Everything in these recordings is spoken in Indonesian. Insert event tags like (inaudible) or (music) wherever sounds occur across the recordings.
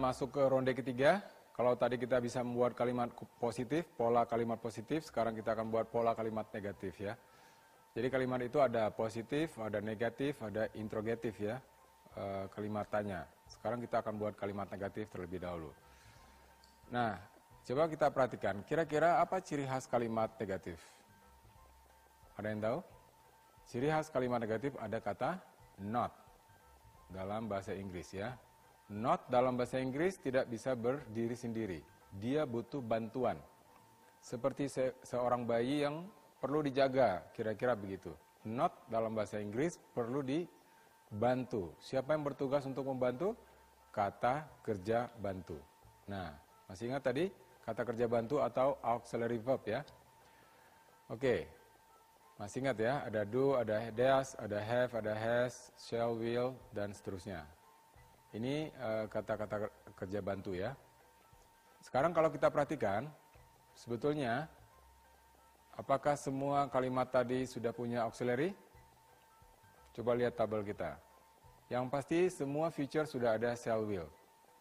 Masuk ke ronde ketiga. Kalau tadi kita bisa membuat kalimat positif, pola kalimat positif, sekarang kita akan buat pola kalimat negatif ya. Jadi kalimat itu ada positif, ada negatif, ada interrogatif ya, e, kalimat tanya. Sekarang kita akan buat kalimat negatif terlebih dahulu. Nah, coba kita perhatikan, kira-kira apa ciri khas kalimat negatif? Ada yang tahu? Ciri khas kalimat negatif ada kata not dalam bahasa Inggris ya. Not dalam bahasa Inggris tidak bisa berdiri sendiri. Dia butuh bantuan. Seperti se seorang bayi yang perlu dijaga, kira-kira begitu. Not dalam bahasa Inggris perlu dibantu. Siapa yang bertugas untuk membantu? Kata kerja bantu. Nah, masih ingat tadi kata kerja bantu atau auxiliary verb ya? Oke, masih ingat ya? Ada do, ada does, ada have, ada has, shall, will, dan seterusnya. Ini eh, kata-kata uh, kerja bantu ya. Sekarang kalau kita perhatikan, sebetulnya apakah semua kalimat tadi sudah punya auxiliary? Coba lihat tabel kita. Yang pasti semua future sudah ada shall will,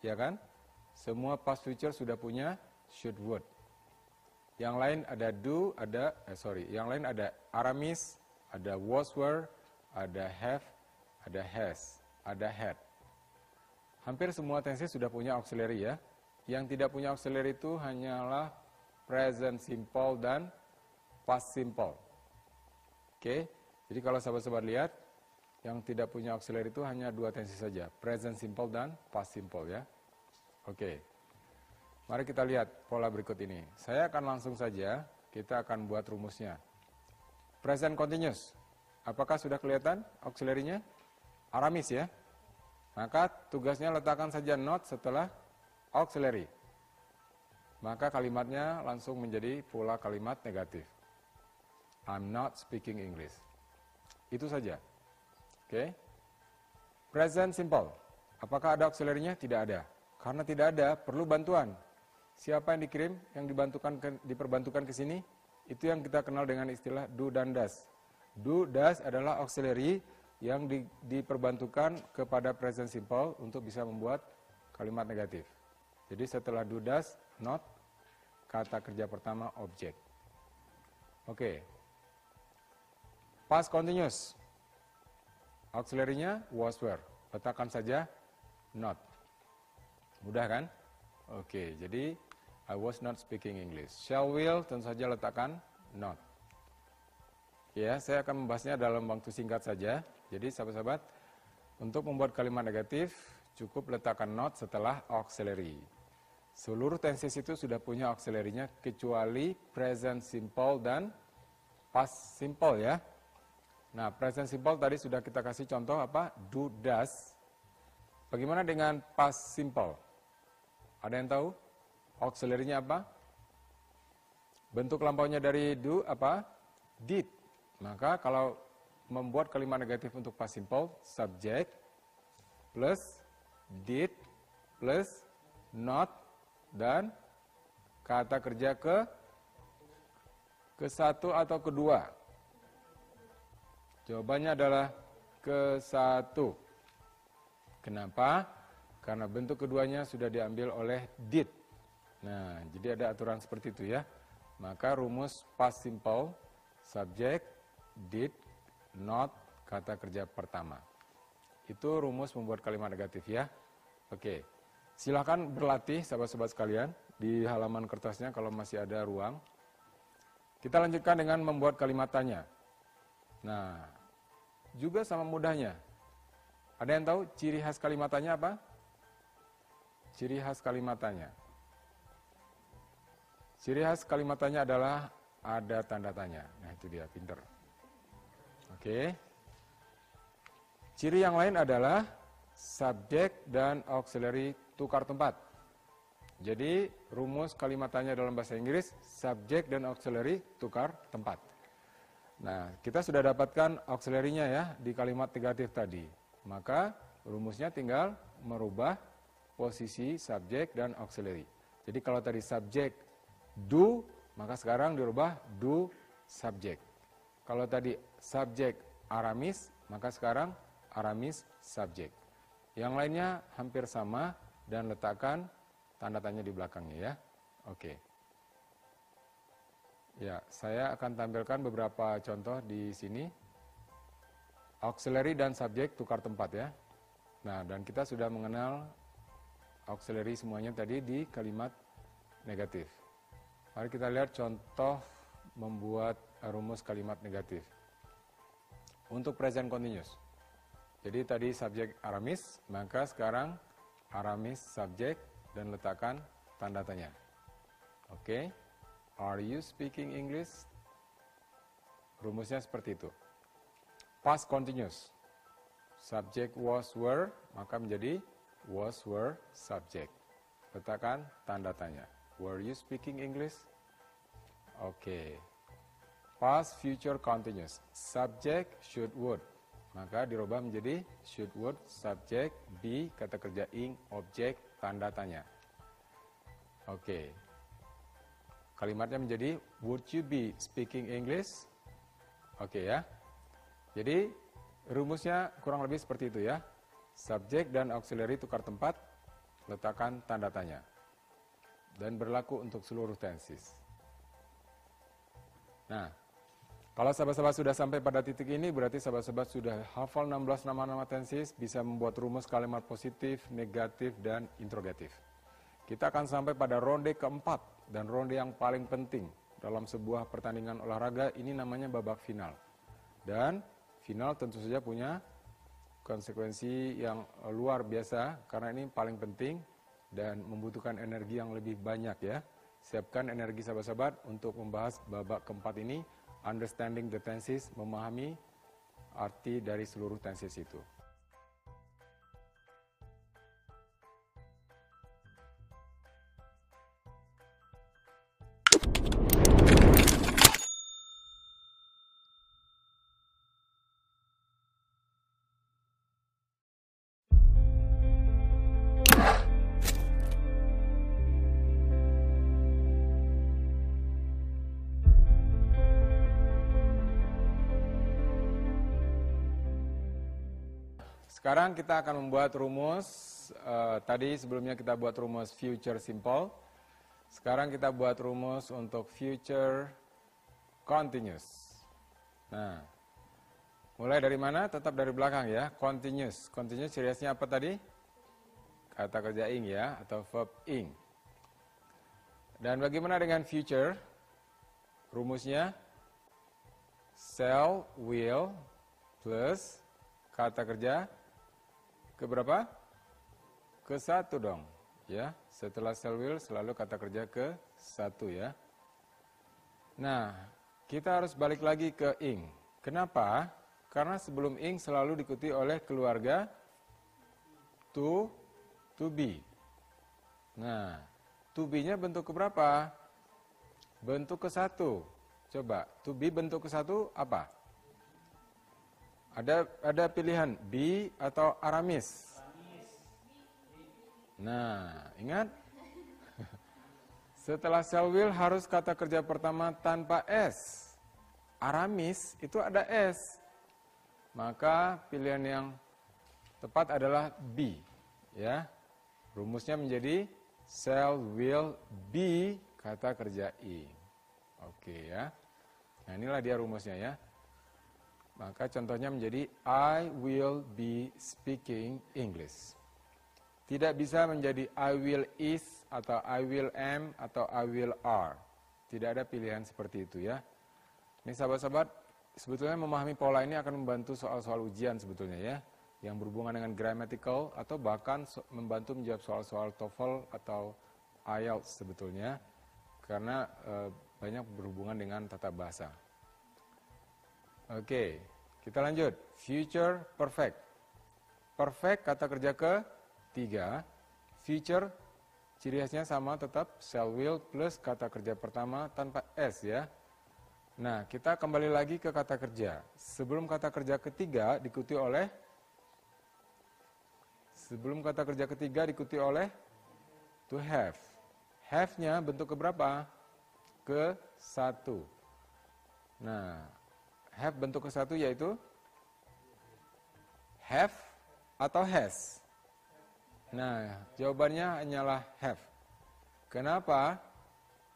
ya kan? Semua past future sudah punya should would. Yang lain ada do, ada eh, sorry, yang lain ada Aramis, ada was were, ada have, ada has, ada had. Hampir semua tense sudah punya auxiliary ya. Yang tidak punya auxiliary itu hanyalah present simple dan past simple. Oke, jadi kalau sahabat-sahabat lihat, yang tidak punya auxiliary itu hanya dua tensi saja, present simple dan past simple ya. Oke, mari kita lihat pola berikut ini. Saya akan langsung saja, kita akan buat rumusnya. Present continuous, apakah sudah kelihatan auxiliary-nya? Aramis ya. Maka tugasnya letakkan saja not setelah auxiliary. Maka kalimatnya langsung menjadi pola kalimat negatif. I'm not speaking English. Itu saja. Oke. Okay. Present simple. Apakah ada auxiliary-nya? Tidak ada. Karena tidak ada, perlu bantuan. Siapa yang dikirim, yang dibantukan ke, diperbantukan ke sini? Itu yang kita kenal dengan istilah do dan does. Do, does adalah auxiliary yang di, diperbantukan kepada present simple untuk bisa membuat kalimat negatif. Jadi setelah do does, not, kata kerja pertama objek. Oke. Okay. Past continuous. Auxiliary-nya was were. Letakkan saja not. Mudah kan? Oke, okay, jadi I was not speaking English. Shall will tentu saja letakkan not. Ya, saya akan membahasnya dalam waktu singkat saja. Jadi sahabat-sahabat, untuk membuat kalimat negatif, cukup letakkan not setelah auxiliary. Seluruh tenses itu sudah punya auxiliary-nya kecuali present simple dan past simple ya. Nah, present simple tadi sudah kita kasih contoh apa? Do, does. Bagaimana dengan past simple? Ada yang tahu? Auxiliary-nya apa? Bentuk lampaunya dari do apa? Did. Maka kalau membuat kalimat negatif untuk past simple, subject plus did plus not dan kata kerja ke ke satu atau kedua. Jawabannya adalah ke satu. Kenapa? Karena bentuk keduanya sudah diambil oleh did. Nah, jadi ada aturan seperti itu ya. Maka rumus past simple, subject, did, not, kata kerja pertama. Itu rumus membuat kalimat negatif ya. Oke, silahkan berlatih sahabat-sahabat sekalian di halaman kertasnya kalau masih ada ruang. Kita lanjutkan dengan membuat kalimat tanya. Nah, juga sama mudahnya. Ada yang tahu ciri khas kalimat tanya apa? Ciri khas kalimat tanya. Ciri khas kalimat tanya adalah ada tanda tanya. Nah, itu dia, pinter. Oke. Ciri yang lain adalah subjek dan auxiliary tukar tempat. Jadi rumus kalimat tanya dalam bahasa Inggris subjek dan auxiliary tukar tempat. Nah, kita sudah dapatkan auxiliary-nya ya di kalimat negatif tadi. Maka rumusnya tinggal merubah posisi subjek dan auxiliary. Jadi kalau tadi subjek do, maka sekarang dirubah do subject. Kalau tadi subjek Aramis, maka sekarang Aramis subjek. Yang lainnya hampir sama, dan letakkan tanda tanya di belakangnya ya. Oke. Ya, saya akan tampilkan beberapa contoh di sini. Auxiliary dan subjek tukar tempat ya. Nah, dan kita sudah mengenal auxiliary semuanya tadi di kalimat negatif. Mari kita lihat contoh membuat rumus kalimat negatif. Untuk present continuous. Jadi tadi subjek Aramis, maka sekarang Aramis subjek dan letakkan tanda tanya. Oke. Okay. Are you speaking English? Rumusnya seperti itu. Past continuous. Subject was were, maka menjadi was were subject. Letakkan tanda tanya. Were you speaking English? Oke. Okay. Past future continuous. Subject should would. Maka dirubah menjadi should would subject be kata kerja ing objek tanda tanya. Oke. Okay. Kalimatnya menjadi would you be speaking English? Oke okay, ya. Jadi rumusnya kurang lebih seperti itu ya. Subjek dan auxiliary tukar tempat, letakkan tanda tanya. Dan berlaku untuk seluruh tenses. Nah, kalau sahabat-sahabat sudah sampai pada titik ini, berarti sahabat-sahabat sudah hafal 16 nama-nama tenses, bisa membuat rumus kalimat positif, negatif, dan interrogatif. Kita akan sampai pada ronde keempat, dan ronde yang paling penting dalam sebuah pertandingan olahraga, ini namanya babak final. Dan final tentu saja punya konsekuensi yang luar biasa karena ini paling penting dan membutuhkan energi yang lebih banyak ya. Siapkan energi sahabat-sahabat untuk membahas babak keempat ini, understanding the tenses, memahami arti dari seluruh tenses itu. Sekarang kita akan membuat rumus, uh, tadi sebelumnya kita buat rumus future simple. Sekarang kita buat rumus untuk future continuous. Nah, mulai dari mana? Tetap dari belakang ya, continuous. Continuous ciri apa tadi? Kata kerja ing ya, atau verb ing. Dan bagaimana dengan future? Rumusnya shall, will, plus kata kerja ke berapa? Ke satu dong. Ya, setelah shall will selalu kata kerja ke satu ya. Nah, kita harus balik lagi ke ing. Kenapa? Karena sebelum ing selalu diikuti oleh keluarga to, to be. Nah, to be-nya bentuk keberapa? Bentuk ke satu. Coba, to be bentuk ke satu apa? Ada ada pilihan B atau Aramis. Nah, ingat? (laughs) Setelah shall will harus kata kerja pertama tanpa S. Aramis itu ada S. Maka pilihan yang tepat adalah B. Ya. Rumusnya menjadi shall will be kata kerja I. Oke ya. Nah, inilah dia rumusnya ya. Maka contohnya menjadi I will be speaking English. Tidak bisa menjadi I will is atau I will am atau I will are. Tidak ada pilihan seperti itu ya. Ini sahabat-sahabat, sebetulnya memahami pola ini akan membantu soal-soal ujian sebetulnya ya. Yang berhubungan dengan grammatical atau bahkan membantu menjawab soal-soal TOEFL atau IELTS sebetulnya. Karena e, banyak berhubungan dengan tata bahasa. Oke, kita lanjut. Future perfect. Perfect kata kerja ke tiga. Future ciri khasnya sama tetap shall will plus kata kerja pertama tanpa s ya. Nah, kita kembali lagi ke kata kerja. Sebelum kata kerja ketiga diikuti oleh sebelum kata kerja ketiga diikuti oleh to have. Have-nya bentuk keberapa? Ke satu. Nah, have bentuk ke satu yaitu have atau has? Nah, jawabannya hanyalah have. Kenapa?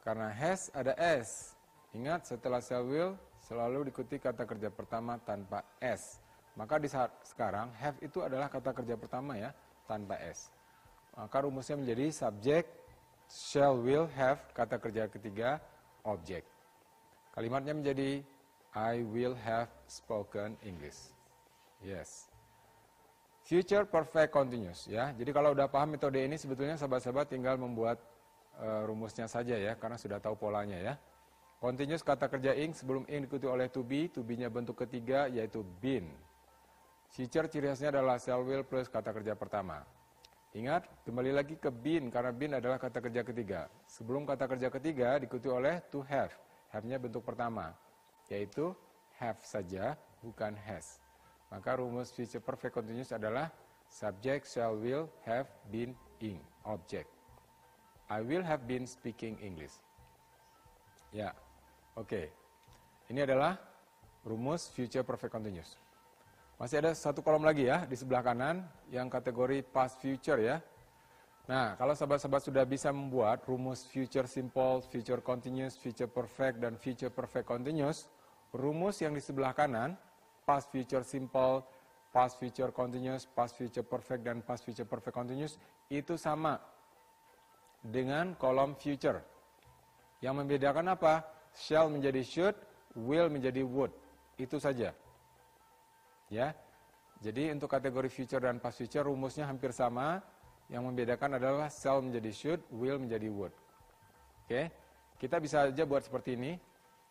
Karena has ada s. Ingat setelah shall will selalu diikuti kata kerja pertama tanpa s. Maka di saat sekarang have itu adalah kata kerja pertama ya, tanpa s. Maka rumusnya menjadi subject shall will have kata kerja ketiga object. Kalimatnya menjadi I will have spoken English. Yes. Future perfect continuous ya. Jadi kalau udah paham metode ini sebetulnya sahabat-sahabat tinggal membuat uh, rumusnya saja ya karena sudah tahu polanya ya. Continuous kata kerja ing sebelum ing diikuti oleh to be, to be-nya bentuk ketiga yaitu been. Future ciri khasnya adalah shall will plus kata kerja pertama. Ingat, kembali lagi ke been karena been adalah kata kerja ketiga. Sebelum kata kerja ketiga diikuti oleh to have. Have-nya bentuk pertama, yaitu have saja, bukan has. Maka rumus future perfect continuous adalah subject shall will have been in object. I will have been speaking English. Ya, oke. Okay. Ini adalah rumus future perfect continuous. Masih ada satu kolom lagi ya di sebelah kanan yang kategori past future ya. Nah, kalau sahabat-sahabat sudah bisa membuat rumus future simple, future continuous, future perfect, dan future perfect continuous, rumus yang di sebelah kanan past future simple, past future continuous, past future perfect, dan past future perfect continuous itu sama dengan kolom future. Yang membedakan apa? Shall menjadi should, will menjadi would. Itu saja. Ya. Jadi untuk kategori future dan past future rumusnya hampir sama. Yang membedakan adalah shall menjadi should, will menjadi would. Oke. Kita bisa saja buat seperti ini.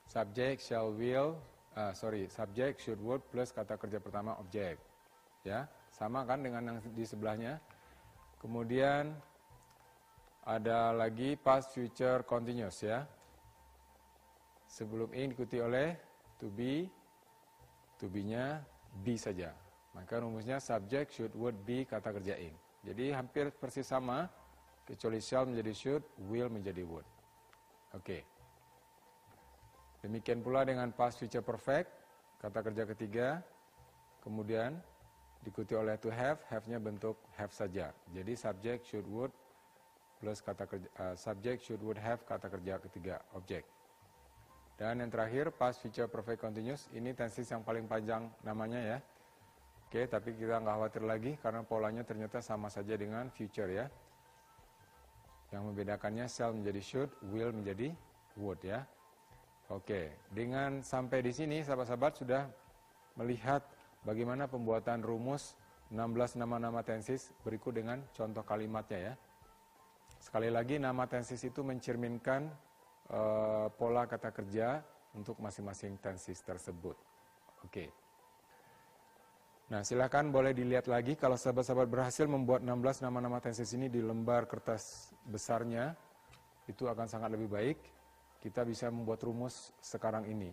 Subject, shall, will, uh, sorry, subject should would plus kata kerja pertama object. Ya, sama kan dengan yang di sebelahnya. Kemudian ada lagi past future continuous ya. Sebelum ini diikuti oleh to be, to be-nya be saja. Maka rumusnya subject should would be kata kerja in. Jadi hampir persis sama, kecuali shall menjadi should, will menjadi would. Oke. Okay. Demikian pula dengan past future perfect, kata kerja ketiga, kemudian diikuti oleh to have, have-nya bentuk have saja. Jadi subject should would plus kata kerja uh, subject should would have kata kerja ketiga objek. Dan yang terakhir past future perfect continuous, ini tenses yang paling panjang namanya ya. Oke, tapi kita nggak khawatir lagi karena polanya ternyata sama saja dengan future ya. Yang membedakannya shall menjadi should, will menjadi would ya. Oke, dengan sampai di sini sahabat-sahabat sudah melihat bagaimana pembuatan rumus 16 nama-nama tensis berikut dengan contoh kalimatnya ya. Sekali lagi nama tensis itu mencerminkan uh, pola kata kerja untuk masing-masing tensis tersebut. Oke. Nah, silakan boleh dilihat lagi kalau sahabat-sahabat berhasil membuat 16 nama-nama tensis ini di lembar kertas besarnya, itu akan sangat lebih baik kita bisa membuat rumus sekarang ini.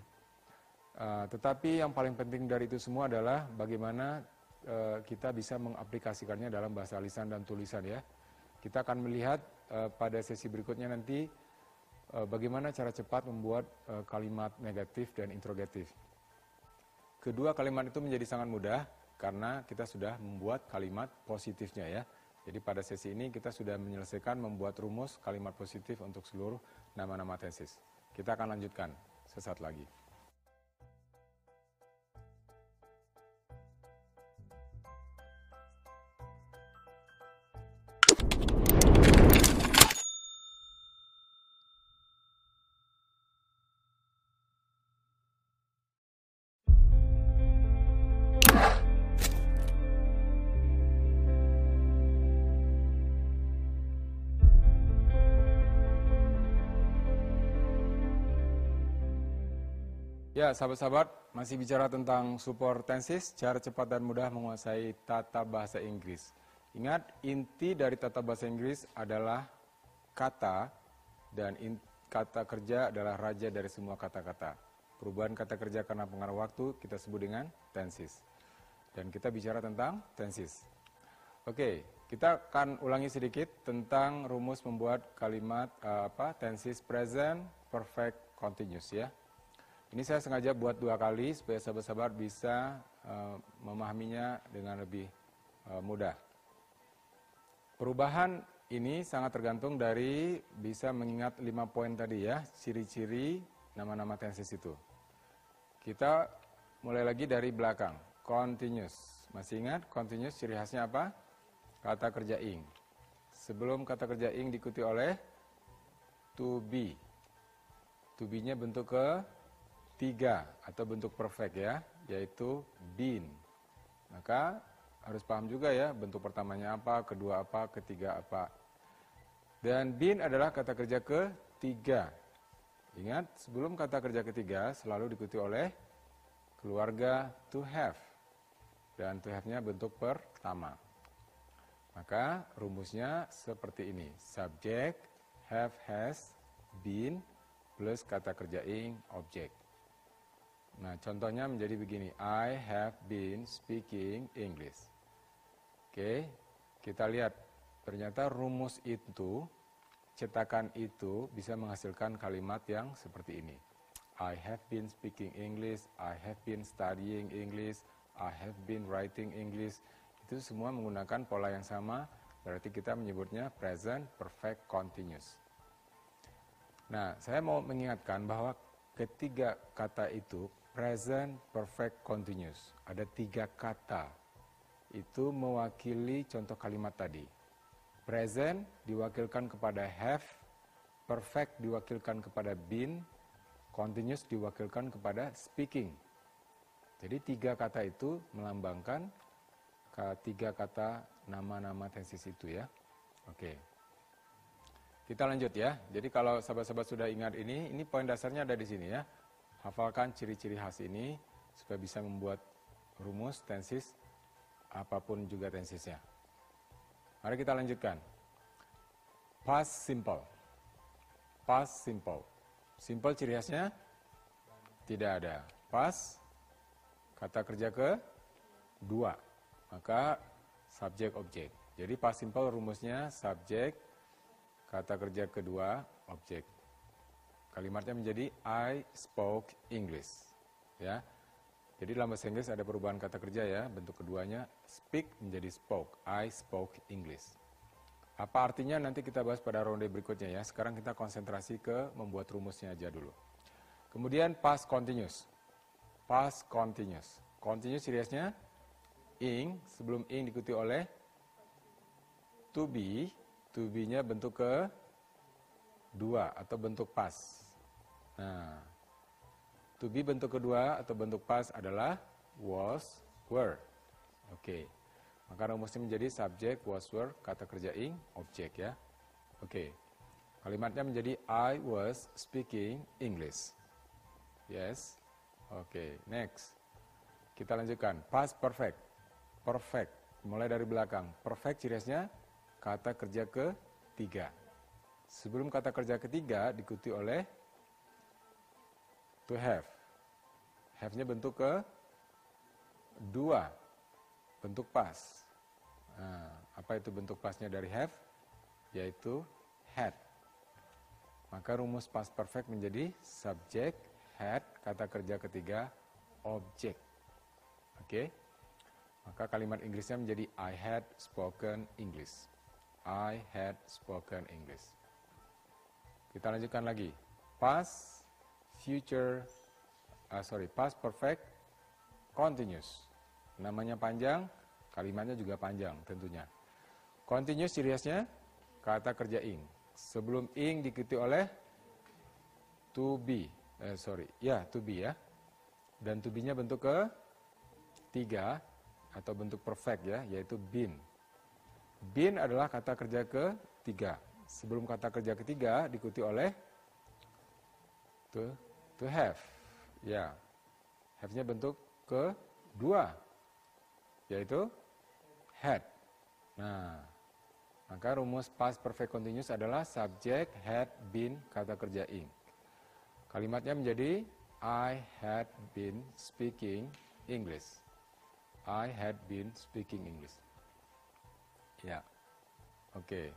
Uh, tetapi yang paling penting dari itu semua adalah bagaimana uh, kita bisa mengaplikasikannya dalam bahasa lisan dan tulisan ya. Kita akan melihat uh, pada sesi berikutnya nanti uh, bagaimana cara cepat membuat uh, kalimat negatif dan interrogatif. Kedua kalimat itu menjadi sangat mudah karena kita sudah membuat kalimat positifnya ya. Jadi pada sesi ini kita sudah menyelesaikan membuat rumus kalimat positif untuk seluruh nama-nama tesis. Kita akan lanjutkan sesaat lagi. Ya, sahabat-sahabat, masih bicara tentang support tenses, cara cepat dan mudah menguasai tata bahasa Inggris. Ingat, inti dari tata bahasa Inggris adalah kata, dan kata kerja adalah raja dari semua kata-kata. Perubahan kata kerja karena pengaruh waktu kita sebut dengan tenses. Dan kita bicara tentang tenses. Oke, kita akan ulangi sedikit tentang rumus membuat kalimat uh, apa tenses present perfect continuous ya. Ini saya sengaja buat dua kali supaya sahabat-sahabat bisa uh, memahaminya dengan lebih uh, mudah. Perubahan ini sangat tergantung dari bisa mengingat lima poin tadi ya, ciri-ciri nama-nama tenses itu. Kita mulai lagi dari belakang, continuous. Masih ingat continuous ciri khasnya apa? Kata kerja ing. Sebelum kata kerja ing diikuti oleh to be. To be-nya bentuk ke tiga atau bentuk perfect ya, yaitu been. Maka harus paham juga ya bentuk pertamanya apa, kedua apa, ketiga apa. Dan been adalah kata kerja ketiga. Ingat, sebelum kata kerja ketiga selalu diikuti oleh keluarga to have. Dan to have-nya bentuk pertama. Maka rumusnya seperti ini. Subject, have, has, been, plus kata kerja ing, object. Nah, contohnya menjadi begini. I have been speaking English. Oke, kita lihat. Ternyata rumus itu, cetakan itu bisa menghasilkan kalimat yang seperti ini. I have been speaking English, I have been studying English, I have been writing English. Itu semua menggunakan pola yang sama, berarti kita menyebutnya present perfect continuous. Nah, saya mau mengingatkan bahwa ketiga kata itu present perfect continuous. Ada tiga kata. Itu mewakili contoh kalimat tadi. Present diwakilkan kepada have, perfect diwakilkan kepada been, continuous diwakilkan kepada speaking. Jadi tiga kata itu melambangkan tiga kata nama-nama tensis itu ya. Oke. Kita lanjut ya. Jadi kalau sahabat-sahabat sudah ingat ini, ini poin dasarnya ada di sini ya. Hafalkan ciri-ciri khas ini supaya bisa membuat rumus tensis apa pun juga tensisnya. Mari kita lanjutkan. Past simple. Past simple. Simple ciri khasnya tidak ada. Past kata kerja ke dua. Maka subjek objek. Jadi past simple rumusnya subjek kata kerja kedua objek. Kalimatnya menjadi I spoke English. Ya. Jadi dalam bahasa Inggris ada perubahan kata kerja ya, bentuk keduanya speak menjadi spoke. I spoke English. Apa artinya nanti kita bahas pada ronde berikutnya ya. Sekarang kita konsentrasi ke membuat rumusnya aja dulu. Kemudian past continuous. Past continuous. Continuous seriusnya ing, sebelum ing diikuti oleh to be, to be-nya bentuk ke dua atau bentuk pas. Nah, to be bentuk kedua atau bentuk pas adalah was, were. Oke. Okay. Maka rumusnya menjadi subject, was, were, kata kerja ing, objek ya. Oke. Okay. Kalimatnya menjadi I was speaking English. Yes. Oke, okay. next. Kita lanjutkan. Past perfect. Perfect. Mulai dari belakang. Perfect ciri kata kerja ketiga. Sebelum kata kerja ketiga diikuti oleh to have. Have-nya bentuk ke dua, bentuk pas. Nah, apa itu bentuk pasnya dari have? Yaitu had. Maka rumus past perfect menjadi subject, had, kata kerja ketiga, object. Oke? Okay? Maka kalimat Inggrisnya menjadi I had spoken English. I had spoken English. Kita lanjutkan lagi. Past, future, uh, sorry, past perfect, continuous. Namanya panjang, kalimatnya juga panjang tentunya. Continuous ciri kata kerja ing. Sebelum ing diikuti oleh to be. Eh, sorry, ya to be ya. Dan to be-nya bentuk ke tiga atau bentuk perfect ya, yaitu been. Been adalah kata kerja ke tiga sebelum kata kerja ketiga diikuti oleh to, to have. Ya, have-nya bentuk kedua, yaitu had. Nah, maka rumus past perfect continuous adalah subject, had, been, kata kerja ing. Kalimatnya menjadi I had been speaking English. I had been speaking English. Ya, oke. Okay.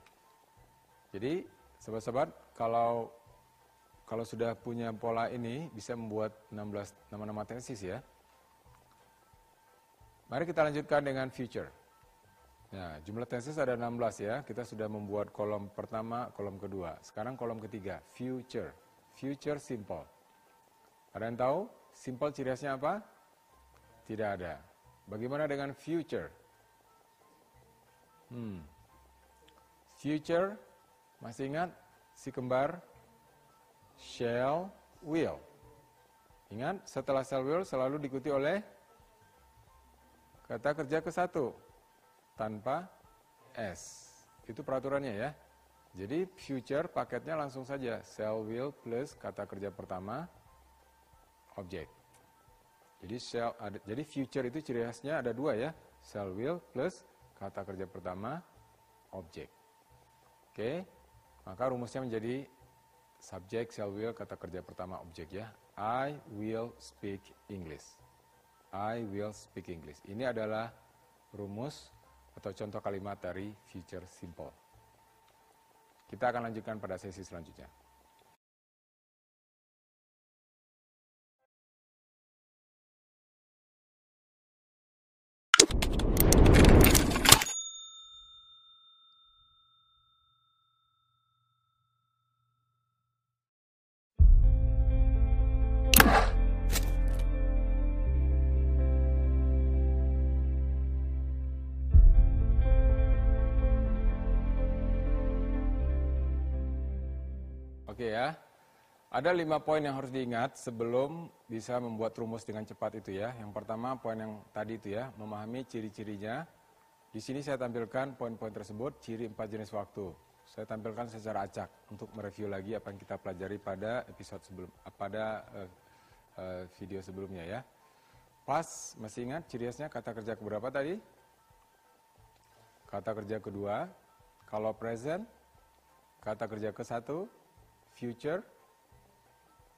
Jadi, sobat-sobat, kalau kalau sudah punya pola ini bisa membuat 16 nama-nama tesis ya. Mari kita lanjutkan dengan future. Nah, jumlah tenses ada 16 ya. Kita sudah membuat kolom pertama, kolom kedua. Sekarang kolom ketiga, future. Future simple. Ada yang tahu simple ciri khasnya apa? Tidak ada. Bagaimana dengan future? Hmm. Future, masih ingat si kembar? Shall, will. Ingat, setelah shall will selalu diikuti oleh kata kerja ke satu tanpa S. Itu peraturannya ya. Jadi future paketnya langsung saja shall will plus kata kerja pertama objek. Jadi shall ada, jadi future itu ciri khasnya ada dua ya, shall will plus kata kerja pertama objek. Oke, maka rumusnya menjadi subjek shall will kata kerja pertama objek ya. I will speak English. I will speak English. Ini adalah rumus atau contoh kalimat dari future simple. Kita akan lanjutkan pada sesi selanjutnya. Oke ya. Ada lima poin yang harus diingat sebelum bisa membuat rumus dengan cepat itu ya. Yang pertama poin yang tadi itu ya, memahami ciri-cirinya. Di sini saya tampilkan poin-poin tersebut, ciri empat jenis waktu. Saya tampilkan secara acak untuk mereview lagi apa yang kita pelajari pada episode sebelum, pada uh, uh, video sebelumnya ya. Pas, masih ingat ciri khasnya kata kerja keberapa tadi? Kata kerja kedua. Kalau present, kata kerja ke satu future,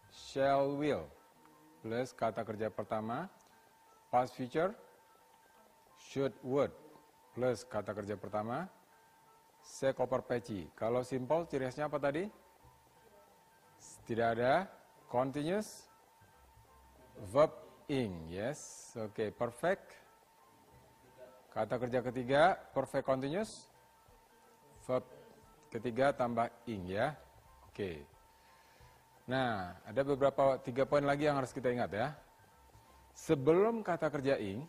shall will, plus kata kerja pertama, past future, should would, plus kata kerja pertama, sekoper peci. Kalau simple, ciri khasnya apa tadi? Tidak ada. Continuous, verb ing, yes. Oke, okay, perfect. Kata kerja ketiga, perfect continuous. Verb ketiga tambah ing ya. Oke. Nah, ada beberapa tiga poin lagi yang harus kita ingat ya. Sebelum kata kerja ing,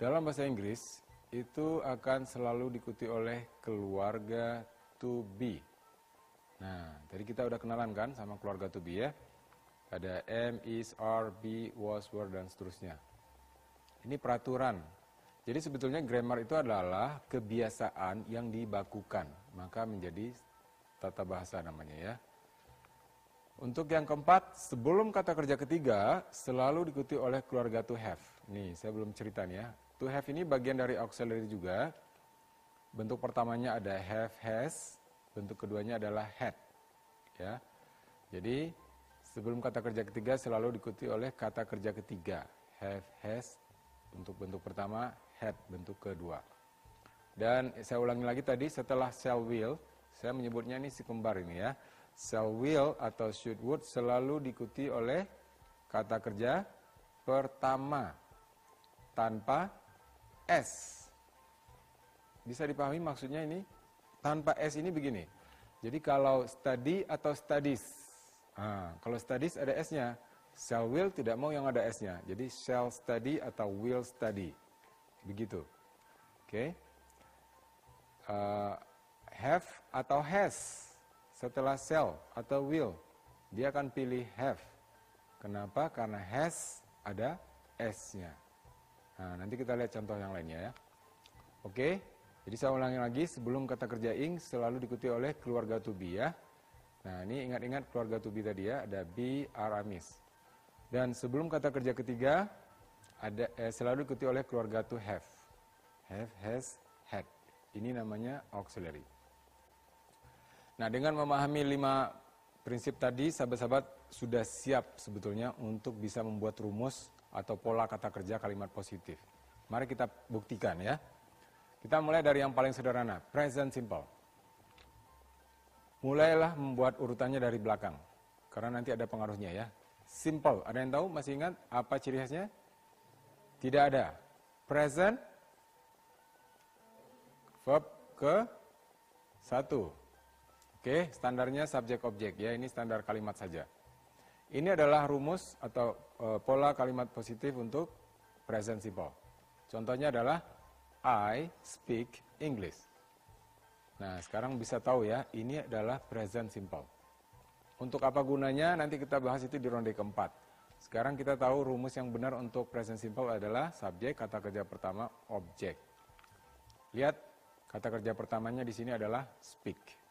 dalam bahasa Inggris itu akan selalu diikuti oleh keluarga to be. Nah, tadi kita udah kenalan kan sama keluarga to be ya. Ada am, is, are, be, was, were, dan seterusnya. Ini peraturan. Jadi sebetulnya grammar itu adalah kebiasaan yang dibakukan, maka menjadi tata bahasa namanya ya. Untuk yang keempat, sebelum kata kerja ketiga selalu diikuti oleh keluarga to have. Nih, saya belum cerita nih ya. To have ini bagian dari auxiliary juga. Bentuk pertamanya ada have, has. Bentuk keduanya adalah had. Ya. Jadi, sebelum kata kerja ketiga selalu diikuti oleh kata kerja ketiga. Have, has, untuk bentuk pertama, had, bentuk kedua. Dan saya ulangi lagi tadi, setelah shall will, saya menyebutnya ini si kembar ini ya. Shall will atau should would selalu diikuti oleh kata kerja pertama tanpa S. Bisa dipahami maksudnya ini? Tanpa S ini begini. Jadi kalau study atau studies. Nah, kalau studies ada S-nya. Shall will tidak mau yang ada S-nya. Jadi shall study atau will study. Begitu. Oke. Okay. Uh, have atau has setelah shall atau will dia akan pilih have. Kenapa? Karena has ada s-nya. Nah nanti kita lihat contoh yang lainnya ya. Oke jadi saya ulangi lagi sebelum kata kerja ing selalu diikuti oleh keluarga to be ya. Nah ini ingat-ingat keluarga to be tadi ya ada be are amis dan sebelum kata kerja ketiga ada eh, selalu diikuti oleh keluarga to have. Have has had. Ini namanya auxiliary Nah, dengan memahami lima prinsip tadi, sahabat-sahabat sudah siap sebetulnya untuk bisa membuat rumus atau pola kata kerja kalimat positif. Mari kita buktikan ya. Kita mulai dari yang paling sederhana, present simple. Mulailah membuat urutannya dari belakang, karena nanti ada pengaruhnya ya. Simple, ada yang tahu? Masih ingat apa ciri khasnya? Tidak ada. Present verb ke satu. Oke, standarnya subjek objek ya, ini standar kalimat saja. Ini adalah rumus atau e, pola kalimat positif untuk present simple. Contohnya adalah I speak English. Nah, sekarang bisa tahu ya, ini adalah present simple. Untuk apa gunanya nanti kita bahas itu di ronde keempat. Sekarang kita tahu rumus yang benar untuk present simple adalah subjek, kata kerja pertama, objek. Lihat, kata kerja pertamanya di sini adalah speak.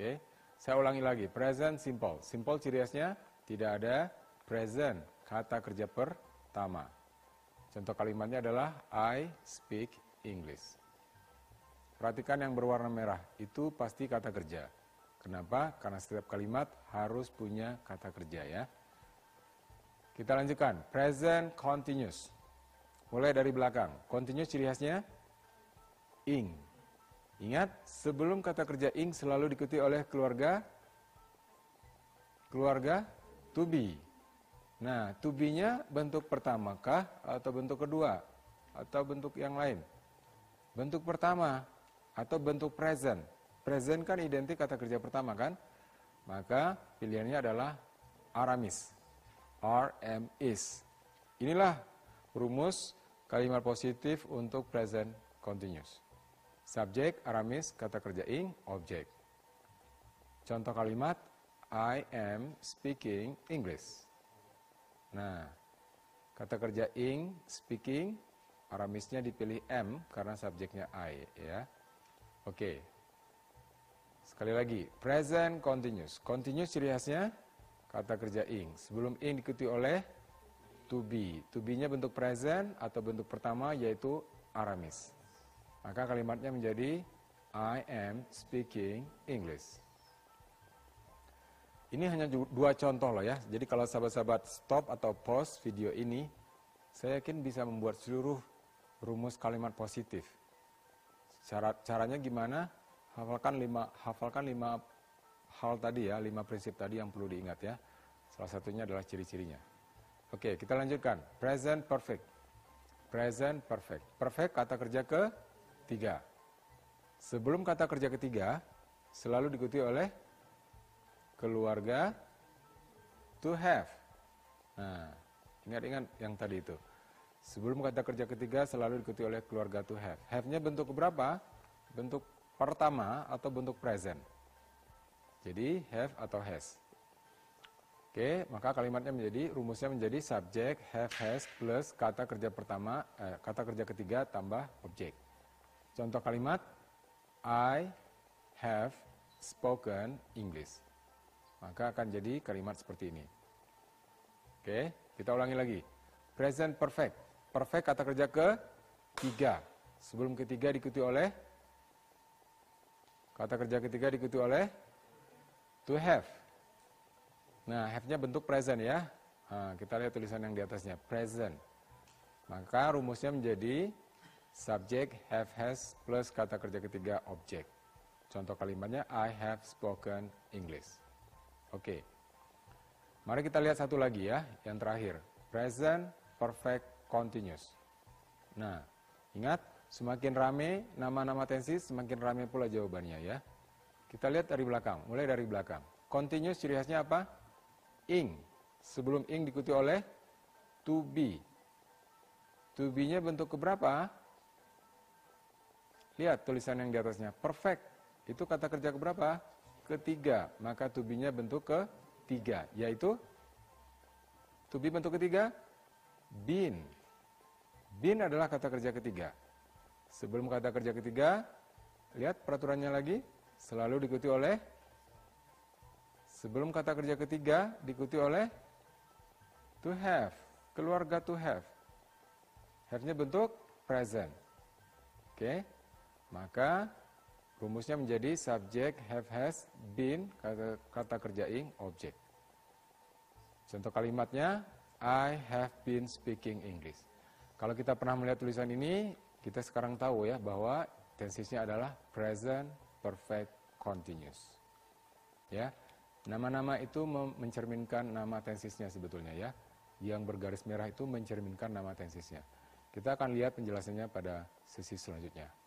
Oke, saya ulangi lagi, present simple. Simple ciri khasnya tidak ada present, kata kerja pertama. Contoh kalimatnya adalah I speak English. Perhatikan yang berwarna merah, itu pasti kata kerja. Kenapa? Karena setiap kalimat harus punya kata kerja ya. Kita lanjutkan, present continuous. Mulai dari belakang. Continuous ciri khasnya ing. Ingat, sebelum kata kerja ing selalu diikuti oleh keluarga keluarga to be. Nah, to be-nya bentuk pertama kah atau bentuk kedua atau bentuk yang lain? Bentuk pertama atau bentuk present. Present kan identik kata kerja pertama kan? Maka pilihannya adalah Aramis. RM is. Inilah rumus kalimat positif untuk present continuous. Subjek, aramis, kata kerja ing, objek. Contoh kalimat, I am speaking English. Nah, kata kerja ing, speaking, aramisnya dipilih M karena subjeknya I. ya. Oke. Sekali lagi, present continuous. Continuous ciri khasnya kata kerja ing. Sebelum ing diikuti oleh to be. To be-nya bentuk present atau bentuk pertama yaitu Aramis. Maka kalimatnya menjadi I am speaking English. Ini hanya dua contoh loh ya. Jadi kalau sahabat-sahabat stop atau pause video ini, saya yakin bisa membuat seluruh rumus kalimat positif. Cara caranya gimana? Hafalkan lima hafalkan lima hal tadi ya, lima prinsip tadi yang perlu diingat ya. Salah satunya adalah ciri-cirinya. Oke, kita lanjutkan. Present perfect. Present perfect. Perfect kata kerja ke tiga. Sebelum kata kerja ketiga, selalu diikuti oleh keluarga to have. Nah, ingat-ingat yang tadi itu. Sebelum kata kerja ketiga selalu diikuti oleh keluarga to have. Have-nya bentuk berapa? Bentuk pertama atau bentuk present. Jadi have atau has. Oke, maka kalimatnya menjadi rumusnya menjadi subjek have has plus kata kerja pertama eh, kata kerja ketiga tambah objek. Contoh kalimat I have spoken English. Maka akan jadi kalimat seperti ini. Oke, kita ulangi lagi. Present perfect. Perfect kata kerja ke tiga. Sebelum ketiga diikuti oleh kata kerja ketiga diikuti oleh to have. Nah, have-nya bentuk present ya. Nah, kita lihat tulisan yang di atasnya, present. Maka rumusnya menjadi subject have has plus kata kerja ketiga objek. Contoh kalimatnya I have spoken English. Oke. Mari kita lihat satu lagi ya, yang terakhir. Present perfect continuous. Nah, ingat semakin rame nama-nama tensis, semakin rame pula jawabannya ya. Kita lihat dari belakang, mulai dari belakang. Continuous ciri khasnya apa? Ing. Sebelum ing diikuti oleh to be. To be-nya bentuk keberapa? Lihat tulisan yang di atasnya. Perfect. Itu kata kerja keberapa? Ketiga. Maka to be-nya bentuk ketiga. Yaitu, to be bentuk ketiga? Been. Been adalah kata kerja ketiga. Sebelum kata kerja ketiga, lihat peraturannya lagi. Selalu diikuti oleh Sebelum kata kerja ketiga diikuti oleh to have, keluarga to have. Have-nya bentuk present. Oke. Maka rumusnya menjadi subject have has been kata, kata kerja ing objek. Contoh kalimatnya I have been speaking English. Kalau kita pernah melihat tulisan ini, kita sekarang tahu ya bahwa tensisnya adalah present perfect continuous. Ya. Nama-nama itu mencerminkan nama tensisnya sebetulnya ya. Yang bergaris merah itu mencerminkan nama tensisnya. Kita akan lihat penjelasannya pada sesi selanjutnya.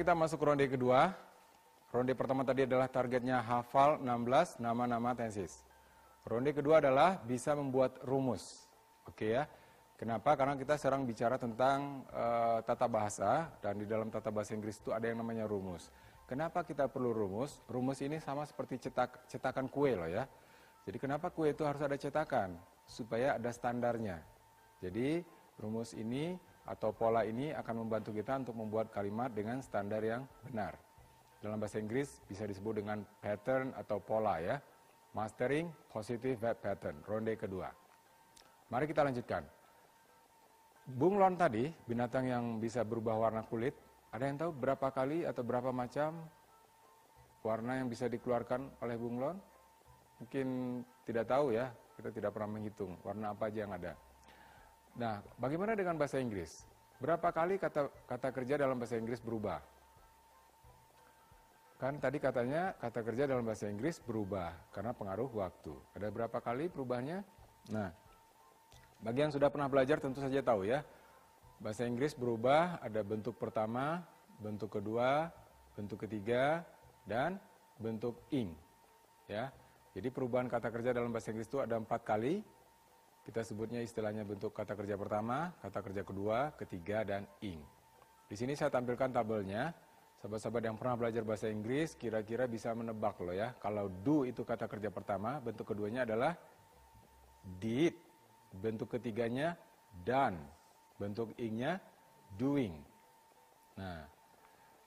Kita masuk ronde kedua. Ronde pertama tadi adalah targetnya hafal 16 nama-nama tensis. Ronde kedua adalah bisa membuat rumus. Oke ya. Kenapa? Karena kita sekarang bicara tentang uh, tata bahasa dan di dalam tata bahasa Inggris itu ada yang namanya rumus. Kenapa kita perlu rumus? Rumus ini sama seperti cetak, cetakan kue loh ya. Jadi kenapa kue itu harus ada cetakan? Supaya ada standarnya. Jadi rumus ini atau pola ini akan membantu kita untuk membuat kalimat dengan standar yang benar. Dalam bahasa Inggris bisa disebut dengan pattern atau pola ya. Mastering Positive Web Pattern, ronde kedua. Mari kita lanjutkan. Bunglon tadi, binatang yang bisa berubah warna kulit, ada yang tahu berapa kali atau berapa macam warna yang bisa dikeluarkan oleh bunglon? Mungkin tidak tahu ya, kita tidak pernah menghitung warna apa aja yang ada. Nah, bagaimana dengan bahasa Inggris? Berapa kali kata kata kerja dalam bahasa Inggris berubah? Kan tadi katanya kata kerja dalam bahasa Inggris berubah karena pengaruh waktu. Ada berapa kali perubahannya? Nah, bagi yang sudah pernah belajar tentu saja tahu ya. Bahasa Inggris berubah, ada bentuk pertama, bentuk kedua, bentuk ketiga, dan bentuk ing. Ya, jadi perubahan kata kerja dalam bahasa Inggris itu ada empat kali. Kita sebutnya istilahnya bentuk kata kerja pertama, kata kerja kedua, ketiga, dan ing. Di sini saya tampilkan tabelnya. Sahabat-sahabat yang pernah belajar bahasa Inggris kira-kira bisa menebak loh ya. Kalau do itu kata kerja pertama, bentuk keduanya adalah did. Bentuk ketiganya done. Bentuk ingnya doing. Nah,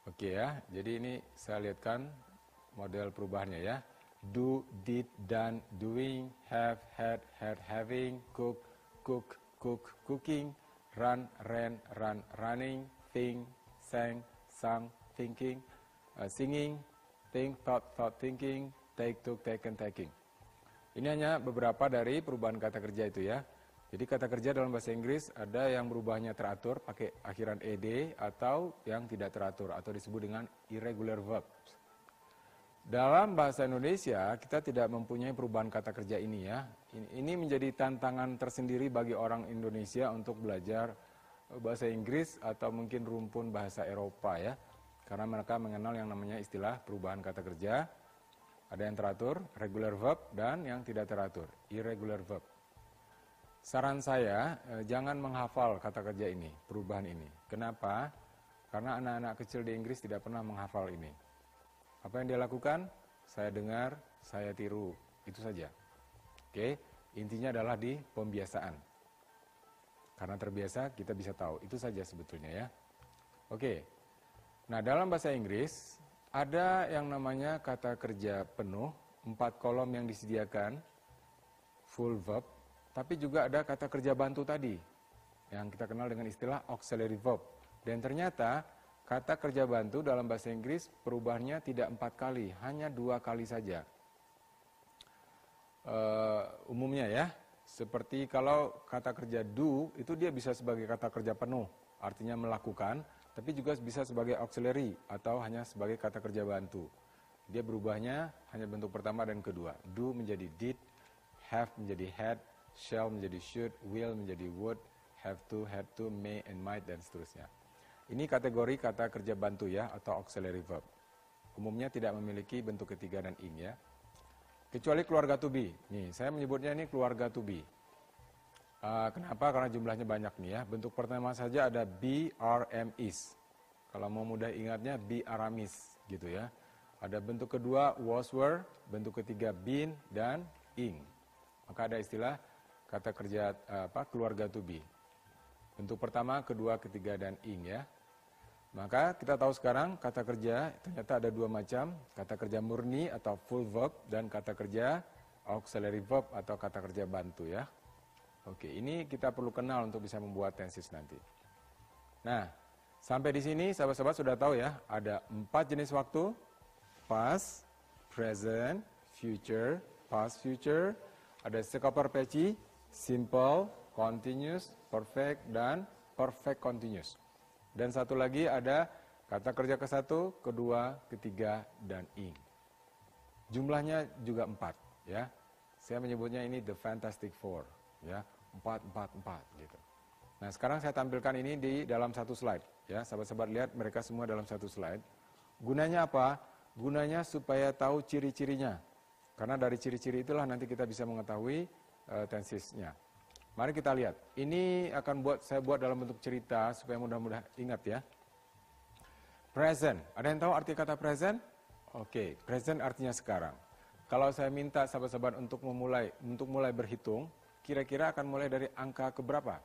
oke okay ya. Jadi ini saya lihatkan model perubahannya ya. Do, did, done, doing, have, had, had, having, cook, cook, cook, cooking, run, ran, run, running, think, sang, sang, thinking, uh, singing, think, thought, thought, thinking, take, took, taken, taking. Ini hanya beberapa dari perubahan kata kerja itu ya. Jadi kata kerja dalam bahasa Inggris ada yang berubahnya teratur pakai akhiran ed atau yang tidak teratur atau disebut dengan irregular verbs. Dalam bahasa Indonesia kita tidak mempunyai perubahan kata kerja ini ya. Ini menjadi tantangan tersendiri bagi orang Indonesia untuk belajar bahasa Inggris atau mungkin rumpun bahasa Eropa ya. Karena mereka mengenal yang namanya istilah perubahan kata kerja. Ada yang teratur, regular verb, dan yang tidak teratur, irregular verb. Saran saya, eh, jangan menghafal kata kerja ini, perubahan ini. Kenapa? Karena anak-anak kecil di Inggris tidak pernah menghafal ini. Apa yang dia lakukan? Saya dengar, saya tiru, itu saja. Oke, intinya adalah di pembiasaan. Karena terbiasa, kita bisa tahu. Itu saja sebetulnya ya. Oke, nah dalam bahasa Inggris, ada yang namanya kata kerja penuh, empat kolom yang disediakan, full verb, tapi juga ada kata kerja bantu tadi, yang kita kenal dengan istilah auxiliary verb. Dan ternyata kata kerja bantu dalam bahasa Inggris perubahannya tidak empat kali, hanya dua kali saja. Uh, umumnya ya, seperti kalau kata kerja do itu dia bisa sebagai kata kerja penuh, artinya melakukan, tapi juga bisa sebagai auxiliary atau hanya sebagai kata kerja bantu. Dia berubahnya hanya bentuk pertama dan kedua. Do menjadi did, have menjadi had, shall menjadi should, will menjadi would, have to, had to, may, and might, dan seterusnya. Ini kategori kata kerja bantu ya, atau auxiliary verb. Umumnya tidak memiliki bentuk ketiga dan ing ya. Kecuali keluarga to be. Nih, saya menyebutnya ini keluarga to be. Uh, kenapa? Karena jumlahnya banyak nih ya. Bentuk pertama saja ada be, are, am, is. Kalau mau mudah ingatnya be, aramis gitu ya. Ada bentuk kedua was, were, bentuk ketiga been, dan ing. Maka ada istilah kata kerja apa keluarga to be. Bentuk pertama, kedua, ketiga dan ing ya. Maka kita tahu sekarang kata kerja ternyata ada dua macam, kata kerja murni atau full verb dan kata kerja auxiliary verb atau kata kerja bantu ya. Oke, ini kita perlu kenal untuk bisa membuat tenses nanti. Nah, sampai di sini sahabat-sahabat sudah tahu ya, ada empat jenis waktu, past, present, future, past future, ada sekoper peci, simple, continuous, perfect, dan perfect continuous. Dan satu lagi ada kata kerja ke satu, kedua, ketiga, dan ing. Jumlahnya juga empat, ya. Saya menyebutnya ini the fantastic four, ya, empat, empat, empat, gitu. Nah, sekarang saya tampilkan ini di dalam satu slide. Ya, sahabat-sahabat lihat mereka semua dalam satu slide. Gunanya apa? Gunanya supaya tahu ciri-cirinya. Karena dari ciri-ciri itulah nanti kita bisa mengetahui uh, tensisnya. Mari kita lihat. Ini akan buat saya buat dalam bentuk cerita supaya mudah-mudah ingat ya. Present. Ada yang tahu arti kata present? Oke, okay. present artinya sekarang. Kalau saya minta sahabat-sahabat untuk memulai untuk mulai berhitung, kira-kira akan mulai dari angka ke berapa?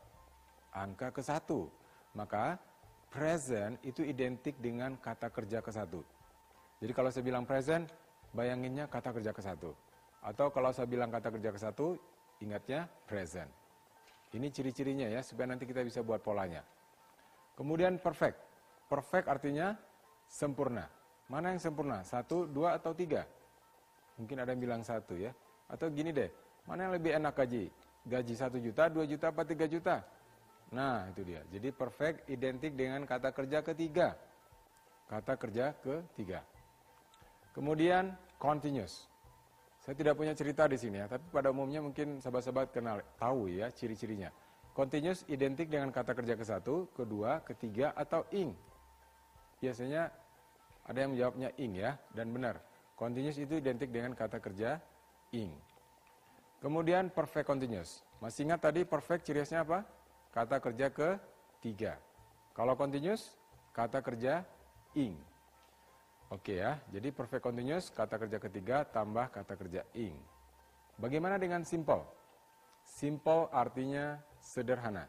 Angka ke satu. Maka present itu identik dengan kata kerja ke satu. Jadi kalau saya bilang present, bayanginnya kata kerja ke satu. Atau kalau saya bilang kata kerja ke satu, ingatnya present. Ini ciri-cirinya ya, supaya nanti kita bisa buat polanya. Kemudian perfect. Perfect artinya sempurna. Mana yang sempurna? Satu, dua, atau tiga? Mungkin ada yang bilang satu ya. Atau gini deh, mana yang lebih enak gaji? Gaji satu juta, dua juta, apa tiga juta? Nah, itu dia. Jadi perfect identik dengan kata kerja ketiga. Kata kerja ketiga. Kemudian continuous. Saya tidak punya cerita di sini ya, tapi pada umumnya mungkin sahabat-sahabat kenal, tahu ya ciri-cirinya. Continuous identik dengan kata kerja ke satu, kedua, ketiga, atau ing. Biasanya ada yang menjawabnya ing ya, dan benar. Continuous itu identik dengan kata kerja ing. Kemudian perfect continuous. Masih ingat tadi perfect ciri khasnya apa? Kata kerja ke tiga. Kalau continuous, kata kerja ing. Oke ya, jadi perfect continuous, kata kerja ketiga tambah kata kerja ing. Bagaimana dengan simple? Simple artinya sederhana.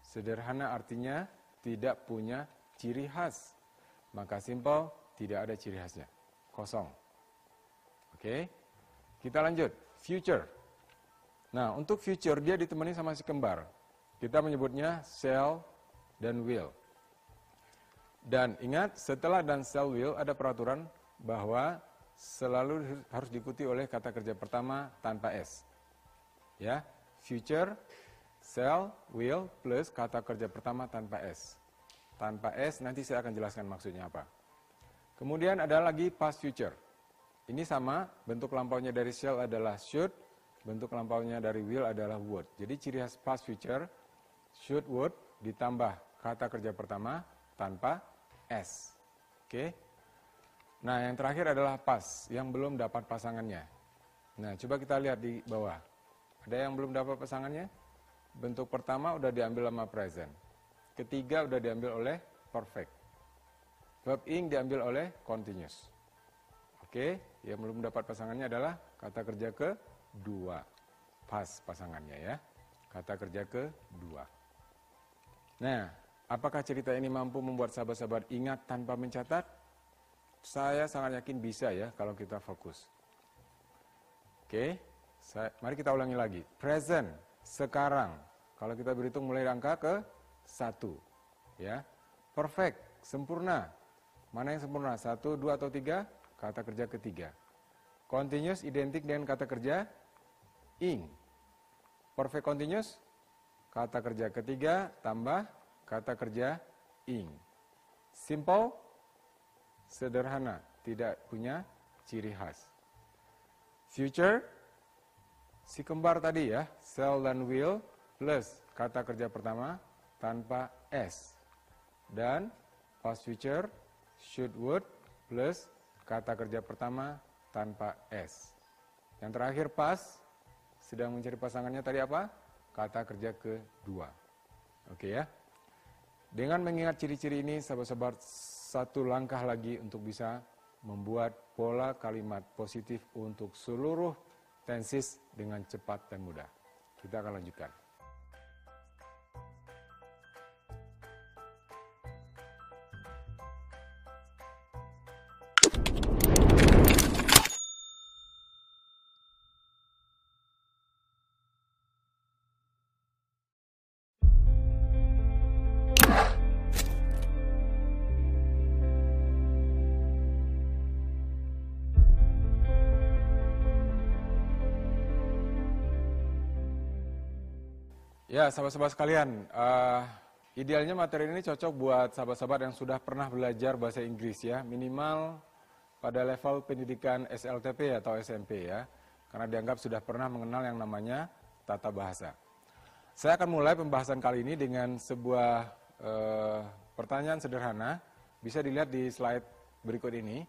Sederhana artinya tidak punya ciri khas. Maka simple tidak ada ciri khasnya. Kosong. Oke, kita lanjut. Future. Nah, untuk future dia ditemani sama si kembar. Kita menyebutnya shall dan will. Dan ingat, setelah dan shall will ada peraturan bahwa selalu harus diikuti oleh kata kerja pertama tanpa s. Ya, future, shall, will plus kata kerja pertama tanpa s. Tanpa s nanti saya akan jelaskan maksudnya apa. Kemudian ada lagi past future. Ini sama, bentuk lampaunya dari shall adalah should, bentuk lampaunya dari will adalah would. Jadi ciri khas past future should would ditambah kata kerja pertama tanpa s. Oke. Nah, yang terakhir adalah pas yang belum dapat pasangannya. Nah, coba kita lihat di bawah. Ada yang belum dapat pasangannya? Bentuk pertama udah diambil sama present. Ketiga udah diambil oleh perfect. Verb ing diambil oleh continuous. Oke, yang belum dapat pasangannya adalah kata kerja ke dua. Pas pasangannya ya. Kata kerja ke dua. Nah, apakah cerita ini mampu membuat sahabat-sahabat ingat tanpa mencatat? Saya sangat yakin bisa ya kalau kita fokus. Oke, saya, mari kita ulangi lagi. Present, sekarang. Kalau kita berhitung mulai angka ke satu. Ya, perfect, sempurna. Mana yang sempurna? Satu, dua, atau tiga? Kata kerja ketiga. Continuous identik dengan kata kerja ing. Perfect continuous Kata kerja ketiga tambah kata kerja ing. Simple, sederhana, tidak punya ciri khas. Future, si kembar tadi ya, shall dan will plus kata kerja pertama tanpa s. Dan past future, should would plus kata kerja pertama tanpa s. Yang terakhir pas, sedang mencari pasangannya tadi apa? kata kerja kedua. Oke ya. Dengan mengingat ciri-ciri ini, sahabat-sahabat, satu langkah lagi untuk bisa membuat pola kalimat positif untuk seluruh tensis dengan cepat dan mudah. Kita akan lanjutkan. Ya, sahabat-sahabat sekalian, uh, idealnya materi ini cocok buat sahabat-sahabat yang sudah pernah belajar bahasa Inggris ya, minimal pada level pendidikan SLTP atau SMP ya, karena dianggap sudah pernah mengenal yang namanya tata bahasa. Saya akan mulai pembahasan kali ini dengan sebuah uh, pertanyaan sederhana. Bisa dilihat di slide berikut ini.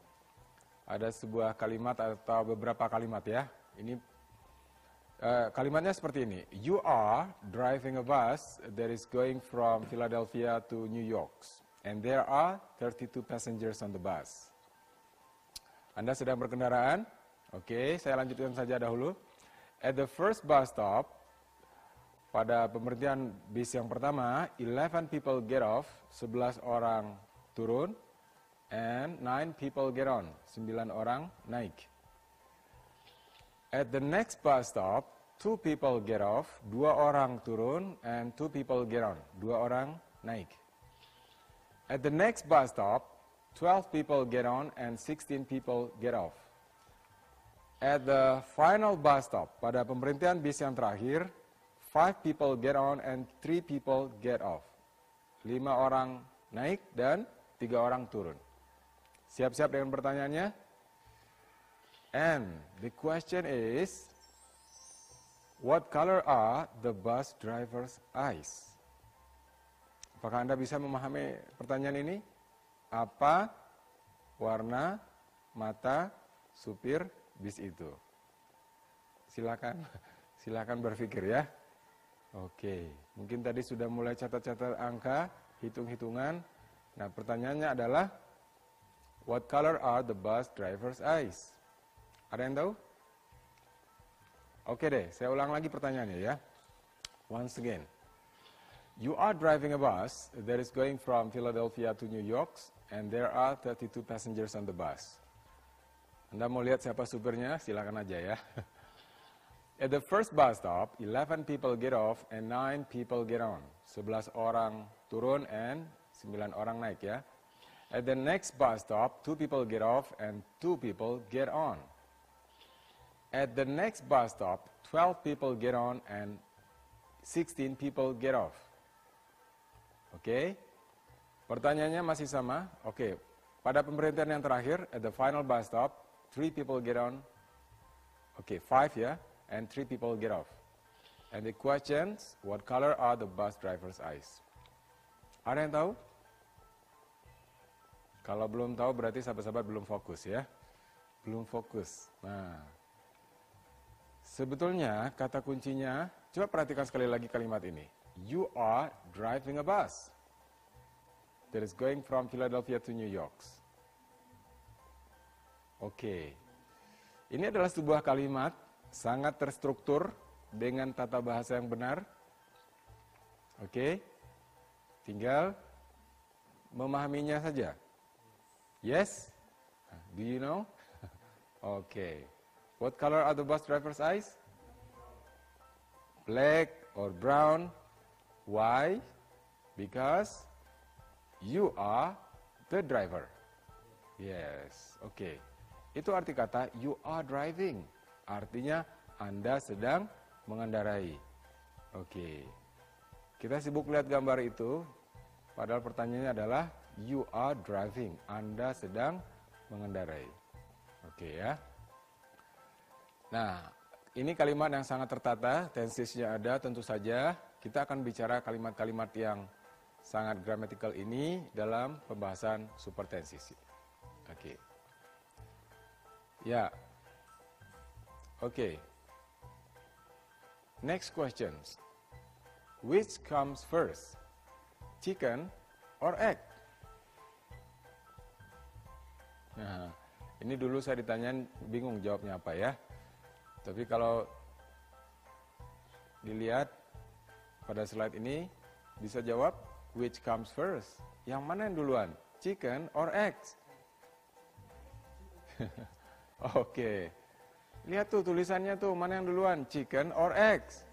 Ada sebuah kalimat atau beberapa kalimat ya. Ini uh, kalimatnya seperti ini. You are driving a bus that is going from Philadelphia to New York. And there are 32 passengers on the bus. Anda sedang berkendaraan? Oke, saya lanjutkan saja dahulu. At the first bus stop, pada pemberhentian bis yang pertama, 11 people get off, 11 orang turun, and 9 people get on, 9 orang naik. At the next bus stop, 2 people get off, 2 orang turun, and 2 people get on, 2 orang naik. At the next bus stop, 12 people get on and 16 people get off. At the final bus stop, pada pemberhentian bis yang terakhir, Five people get on and three people get off. Lima orang naik dan tiga orang turun. Siap-siap dengan pertanyaannya? And the question is, what color are the bus driver's eyes? Apakah Anda bisa memahami pertanyaan ini? Apa warna mata supir bis itu? Silakan, (laughs) silakan berpikir ya. Oke, mungkin tadi sudah mulai catat-catat angka, hitung-hitungan. Nah, pertanyaannya adalah, what color are the bus driver's eyes? Ada yang tahu? Oke deh, saya ulang lagi pertanyaannya ya. Once again, you are driving a bus that is going from Philadelphia to New York, and there are 32 passengers on the bus. Anda mau lihat siapa supirnya? Silakan aja ya. (laughs) At the first bus stop, 11 people get off and 9 people get on. 11 orang turun and 9 orang naik ya. At the next bus stop, 2 people get off and 2 people get on. At the next bus stop, 12 people get on and 16 people get off. Oke. Okay? Pertanyaannya masih sama. Oke. Okay. Pada pemberhentian yang terakhir, at the final bus stop, 3 people get on. Oke, okay, 5 ya and three people get off. And the questions, what color are the bus driver's eyes? Ada yang tahu? Kalau belum tahu berarti sahabat-sahabat belum fokus ya. Belum fokus. Nah, sebetulnya kata kuncinya, coba perhatikan sekali lagi kalimat ini. You are driving a bus that is going from Philadelphia to New York. Oke. Okay. Ini adalah sebuah kalimat sangat terstruktur dengan tata bahasa yang benar. Oke, tinggal memahaminya saja. Yes? Do you know? (laughs) okay. What color are the bus driver's eyes? Black or brown? Why? Because you are the driver. Yes. Okay. Itu arti kata you are driving. Artinya Anda sedang mengendarai. Oke. Kita sibuk lihat gambar itu, padahal pertanyaannya adalah you are driving. Anda sedang mengendarai. Oke ya. Nah, ini kalimat yang sangat tertata, tensisnya ada tentu saja. Kita akan bicara kalimat-kalimat yang sangat gramatikal ini dalam pembahasan supertensis. Oke. Ya, Okay. Next questions. Which comes first? Chicken or egg? Nah, ini dulu saya ditanyain bingung jawabnya apa ya. Tapi kalau dilihat pada slide ini bisa jawab which comes first? Yang mana yang duluan? Chicken or eggs? (laughs) Oke. okay. Lihat tuh tulisannya tuh, mana yang duluan? Chicken or eggs?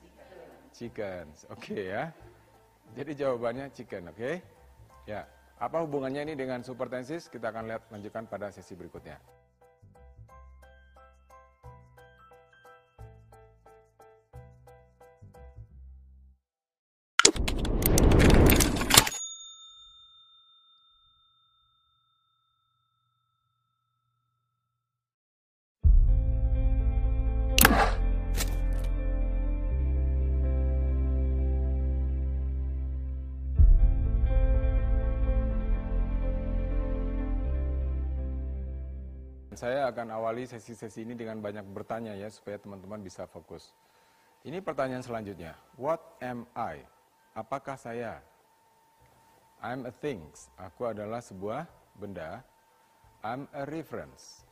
Chicken. Oke okay, ya. Jadi jawabannya chicken, oke? Okay? Ya. Apa hubungannya ini dengan supertensis? Kita akan lihat lanjutkan pada sesi berikutnya. Saya akan awali sesi-sesi ini dengan banyak bertanya ya supaya teman-teman bisa fokus. Ini pertanyaan selanjutnya. What am I? Apakah saya? I'm a things. Aku adalah sebuah benda. I'm a reference.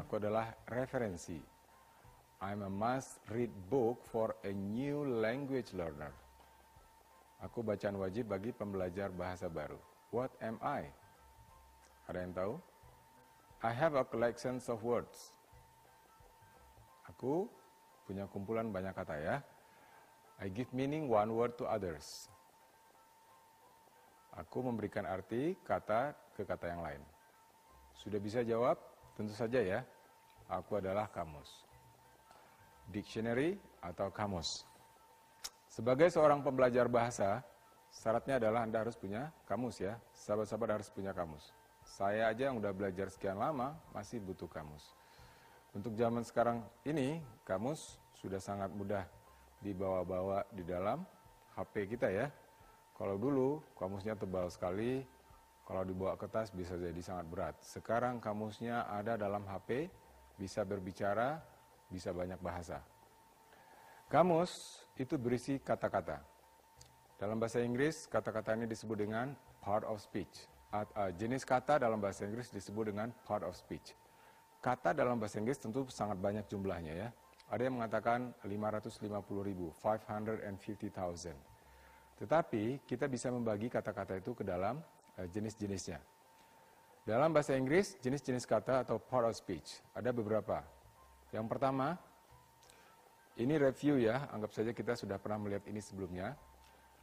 Aku adalah referensi. I'm a must-read book for a new language learner. Aku bacaan wajib bagi pembelajar bahasa baru. What am I? Ada yang tahu? I have a collection of words. Aku punya kumpulan banyak kata ya. I give meaning one word to others. Aku memberikan arti kata ke kata yang lain. Sudah bisa jawab? Tentu saja ya. Aku adalah kamus. Dictionary atau kamus. Sebagai seorang pembelajar bahasa, syaratnya adalah Anda harus punya kamus ya. Sahabat-sahabat harus punya kamus. Saya aja yang udah belajar sekian lama masih butuh kamus. Untuk zaman sekarang ini, kamus sudah sangat mudah dibawa-bawa di dalam HP kita ya. Kalau dulu kamusnya tebal sekali, kalau dibawa ke tas bisa jadi sangat berat. Sekarang kamusnya ada dalam HP, bisa berbicara, bisa banyak bahasa. Kamus itu berisi kata-kata. Dalam bahasa Inggris, kata-kata ini disebut dengan part of speech uh, jenis kata dalam bahasa Inggris disebut dengan part of speech. Kata dalam bahasa Inggris tentu sangat banyak jumlahnya ya. Ada yang mengatakan 550 ribu, 550,000. Tetapi kita bisa membagi kata-kata itu ke dalam uh, jenis-jenisnya. Dalam bahasa Inggris, jenis-jenis kata atau part of speech ada beberapa. Yang pertama, ini review ya, anggap saja kita sudah pernah melihat ini sebelumnya.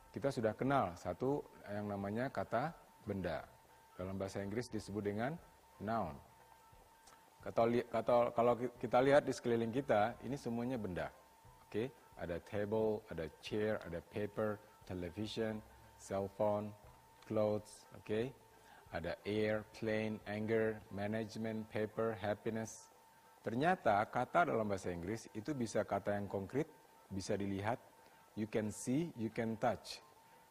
Kita sudah kenal satu yang namanya kata benda. Dalam bahasa Inggris disebut dengan noun. Kata, kalau kita lihat di sekeliling kita, ini semuanya benda. Oke, okay? ada table, ada chair, ada paper, television, cell phone, clothes, oke. Okay? Ada air, plane, anger, management, paper, happiness. Ternyata kata dalam bahasa Inggris itu bisa kata yang konkret, bisa dilihat, you can see, you can touch.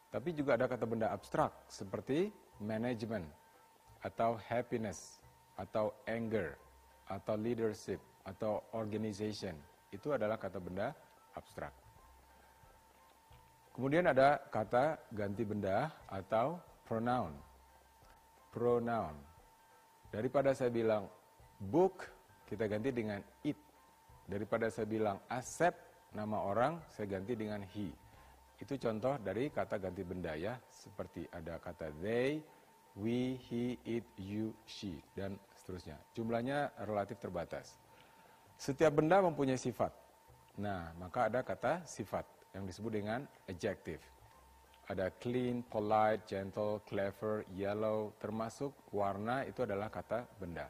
Tapi juga ada kata benda abstrak seperti management, atau happiness, atau anger, atau leadership, atau organization. Itu adalah kata benda abstrak. Kemudian ada kata ganti benda atau pronoun. Pronoun. Daripada saya bilang book, kita ganti dengan it. Daripada saya bilang accept nama orang, saya ganti dengan he. Itu contoh dari kata ganti benda ya, seperti ada kata they, we, he, it, you, she, dan seterusnya. Jumlahnya relatif terbatas. Setiap benda mempunyai sifat. Nah, maka ada kata sifat yang disebut dengan adjective. Ada clean, polite, gentle, clever, yellow, termasuk warna itu adalah kata benda.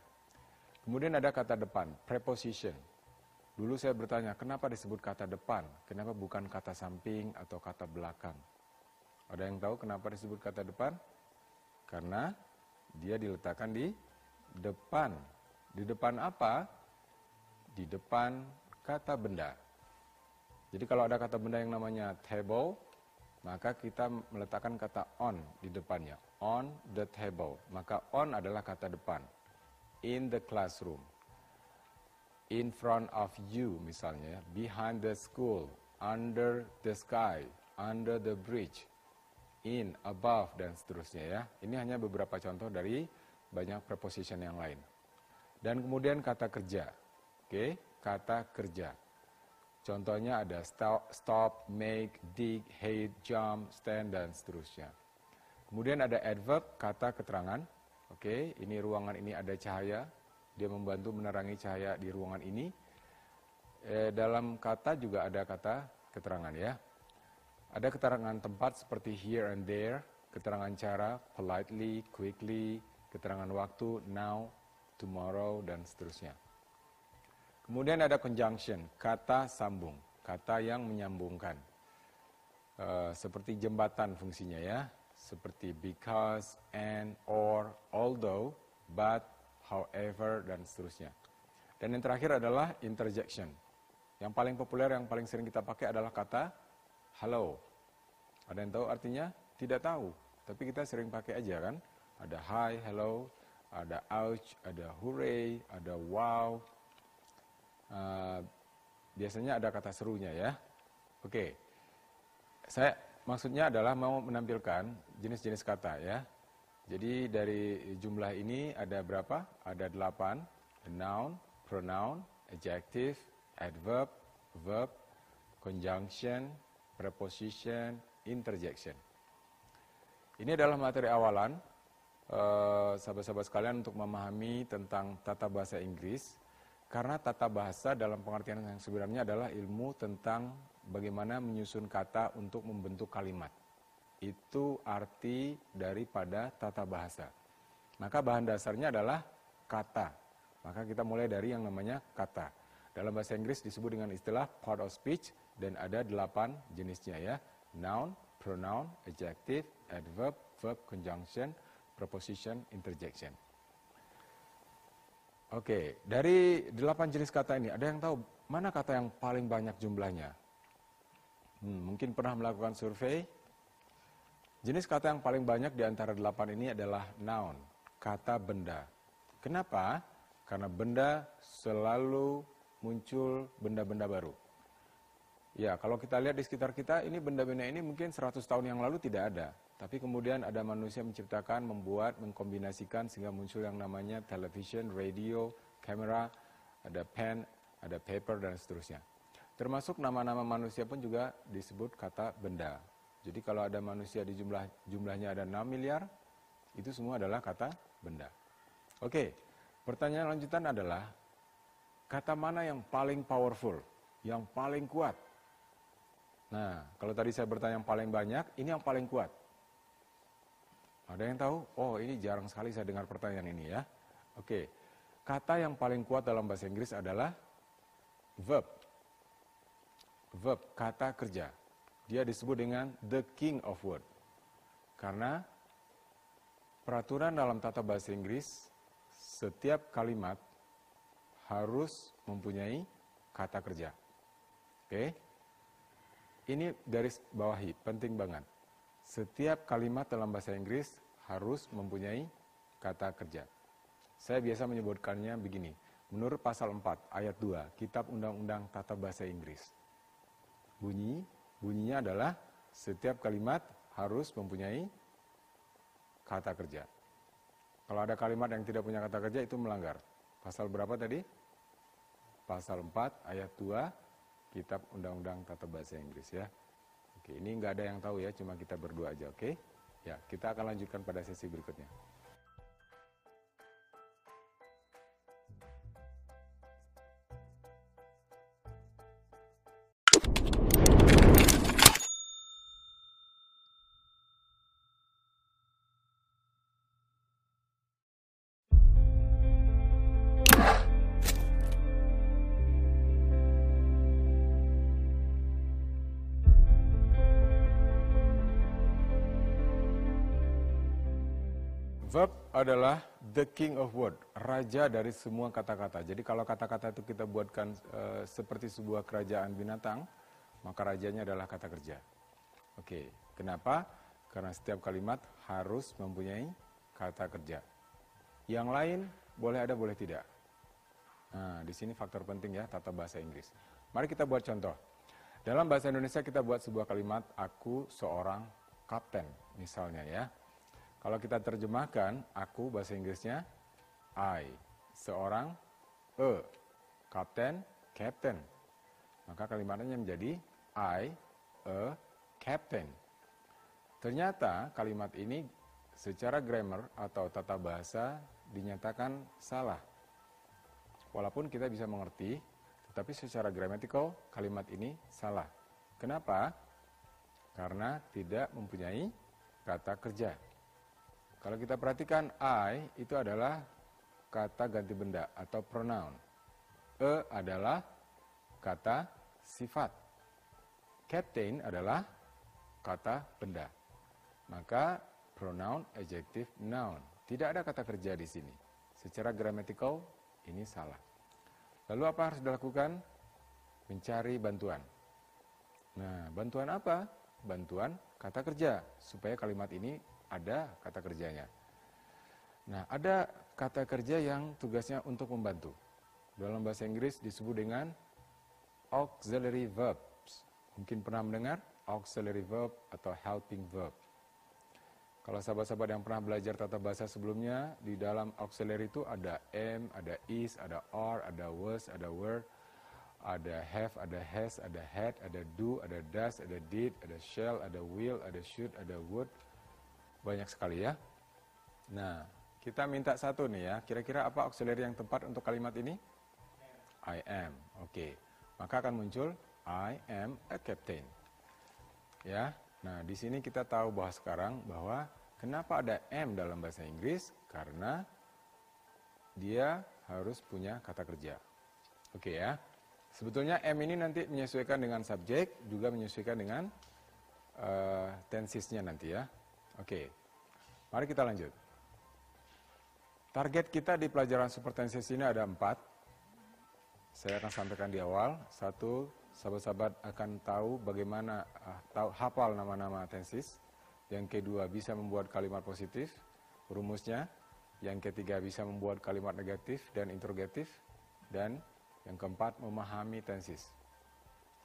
Kemudian ada kata depan, preposition. Dulu saya bertanya, kenapa disebut kata depan? Kenapa bukan kata samping atau kata belakang? Ada yang tahu kenapa disebut kata depan? Karena dia diletakkan di depan. Di depan apa? Di depan kata benda. Jadi kalau ada kata benda yang namanya table, maka kita meletakkan kata on di depannya. On the table. Maka on adalah kata depan. In the classroom. In front of you misalnya. Behind the school. Under the sky. Under the bridge in, above, dan seterusnya ya. Ini hanya beberapa contoh dari banyak preposition yang lain. Dan kemudian kata kerja. Oke, kata kerja. Contohnya ada stop, stop, make, dig, hate, jump, stand, dan seterusnya. Kemudian ada adverb, kata keterangan. Oke, ini ruangan ini ada cahaya. Dia membantu menerangi cahaya di ruangan ini. Eh, dalam kata juga ada kata keterangan ya. Ada keterangan tempat seperti here and there, keterangan cara politely, quickly, keterangan waktu now, tomorrow, dan seterusnya. Kemudian ada conjunction, kata sambung, kata yang menyambungkan. Uh, seperti jembatan fungsinya ya, seperti because, and, or, although, but, however, dan seterusnya. Dan yang terakhir adalah interjection. Yang paling populer, yang paling sering kita pakai adalah kata Halo. Ada yang tahu artinya? Tidak tahu. Tapi kita sering pakai aja kan. Ada hi, hello, ada ouch, ada hooray, ada wow. Uh, biasanya ada kata serunya ya. Oke, saya maksudnya adalah mau menampilkan jenis-jenis kata ya. Jadi dari jumlah ini ada berapa? Ada delapan, noun, pronoun, adjective, adverb, verb, conjunction, preposition, interjection. Ini adalah materi awalan sahabat-sahabat uh, sekalian untuk memahami tentang tata bahasa Inggris karena tata bahasa dalam pengertian yang sebenarnya adalah ilmu tentang bagaimana menyusun kata untuk membentuk kalimat. Itu arti daripada tata bahasa. Maka bahan dasarnya adalah kata. Maka kita mulai dari yang namanya kata. Dalam bahasa Inggris disebut dengan istilah part of speech dan ada delapan jenisnya ya. Noun, pronoun, adjective, adverb, verb, conjunction, preposition, interjection. Oke, dari delapan jenis kata ini, ada yang tahu mana kata yang paling banyak jumlahnya? Hmm, mungkin pernah melakukan survei. Jenis kata yang paling banyak di antara delapan ini adalah noun, kata benda. Kenapa? Karena benda selalu muncul benda-benda baru. Ya, kalau kita lihat di sekitar kita, ini benda-benda ini mungkin 100 tahun yang lalu tidak ada. Tapi kemudian ada manusia menciptakan, membuat, mengkombinasikan sehingga muncul yang namanya television, radio, kamera, ada pen, ada paper, dan seterusnya. Termasuk nama-nama manusia pun juga disebut kata benda. Jadi kalau ada manusia di jumlah jumlahnya ada 6 miliar, itu semua adalah kata benda. Oke, pertanyaan lanjutan adalah, kata mana yang paling powerful, yang paling kuat? Nah, kalau tadi saya bertanya yang paling banyak, ini yang paling kuat. Ada yang tahu? Oh, ini jarang sekali saya dengar pertanyaan ini ya. Oke. Kata yang paling kuat dalam bahasa Inggris adalah verb. Verb, kata kerja. Dia disebut dengan the king of word. Karena peraturan dalam tata bahasa Inggris, setiap kalimat harus mempunyai kata kerja. Oke. Ini garis bawahi, penting banget. Setiap kalimat dalam bahasa Inggris harus mempunyai kata kerja. Saya biasa menyebutkannya begini. Menurut pasal 4 ayat 2 Kitab Undang-Undang Tata Bahasa Inggris. Bunyi, bunyinya adalah setiap kalimat harus mempunyai kata kerja. Kalau ada kalimat yang tidak punya kata kerja itu melanggar. Pasal berapa tadi? Pasal 4 ayat 2 Kitab Undang-Undang Tata Bahasa Inggris ya. Ini nggak ada yang tahu ya, cuma kita berdua aja, oke? Ya, kita akan lanjutkan pada sesi berikutnya. Verb adalah the king of word, raja dari semua kata-kata. Jadi kalau kata-kata itu kita buatkan e, seperti sebuah kerajaan binatang, maka rajanya adalah kata kerja. Oke, kenapa? Karena setiap kalimat harus mempunyai kata kerja. Yang lain boleh ada, boleh tidak. Nah, di sini faktor penting ya tata bahasa Inggris. Mari kita buat contoh. Dalam bahasa Indonesia kita buat sebuah kalimat aku seorang kapten misalnya ya. Kalau kita terjemahkan, aku bahasa Inggrisnya I, seorang e, kapten, captain. Maka kalimatnya menjadi I, a captain. Ternyata kalimat ini secara grammar atau tata bahasa dinyatakan salah. Walaupun kita bisa mengerti, tetapi secara grammatical kalimat ini salah. Kenapa? Karena tidak mempunyai kata kerja. Kalau kita perhatikan I itu adalah kata ganti benda atau pronoun. E adalah kata sifat. Captain adalah kata benda. Maka pronoun, adjective, noun. Tidak ada kata kerja di sini. Secara grammatical ini salah. Lalu apa harus dilakukan? Mencari bantuan. Nah, bantuan apa? Bantuan kata kerja supaya kalimat ini ada kata kerjanya. Nah, ada kata kerja yang tugasnya untuk membantu. Dalam bahasa Inggris disebut dengan auxiliary verbs. Mungkin pernah mendengar auxiliary verb atau helping verb. Kalau sahabat-sahabat yang pernah belajar tata bahasa sebelumnya, di dalam auxiliary itu ada am, ada is, ada are, ada was, ada were, ada have, ada has, ada had, ada do, ada does, ada did, ada shall, ada will, ada should, ada would. Banyak sekali ya. Nah, kita minta satu nih ya. Kira-kira apa auxiliary yang tepat untuk kalimat ini? I am. Oke. Okay. Maka akan muncul I am a captain. Ya. Nah, di sini kita tahu bahwa sekarang bahwa Kenapa ada M dalam bahasa Inggris? Karena dia harus punya kata kerja. Oke ya. Sebetulnya M ini nanti menyesuaikan dengan subjek, juga menyesuaikan dengan uh, tensisnya nanti ya. Oke. Mari kita lanjut. Target kita di pelajaran super tensis ini ada empat. Saya akan sampaikan di awal. Satu, sahabat-sahabat akan tahu bagaimana uh, tahu hafal nama-nama tensis. Yang kedua, bisa membuat kalimat positif, rumusnya. Yang ketiga, bisa membuat kalimat negatif dan interrogatif. Dan yang keempat, memahami tensis.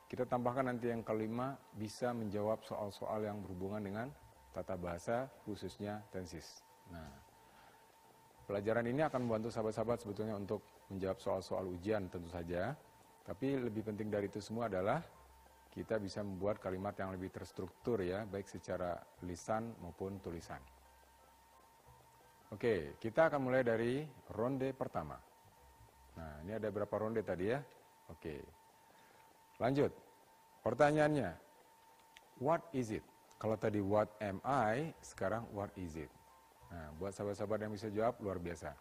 Kita tambahkan nanti yang kelima, bisa menjawab soal-soal yang berhubungan dengan tata bahasa, khususnya tensis. Nah, pelajaran ini akan membantu sahabat-sahabat sebetulnya untuk menjawab soal-soal ujian tentu saja. Tapi lebih penting dari itu semua adalah kita bisa membuat kalimat yang lebih terstruktur ya, baik secara lisan maupun tulisan. Oke, kita akan mulai dari ronde pertama. Nah, ini ada berapa ronde tadi ya? Oke. Lanjut. Pertanyaannya, what is it? Kalau tadi what am I, sekarang what is it? Nah, buat sahabat-sahabat yang bisa jawab, luar biasa.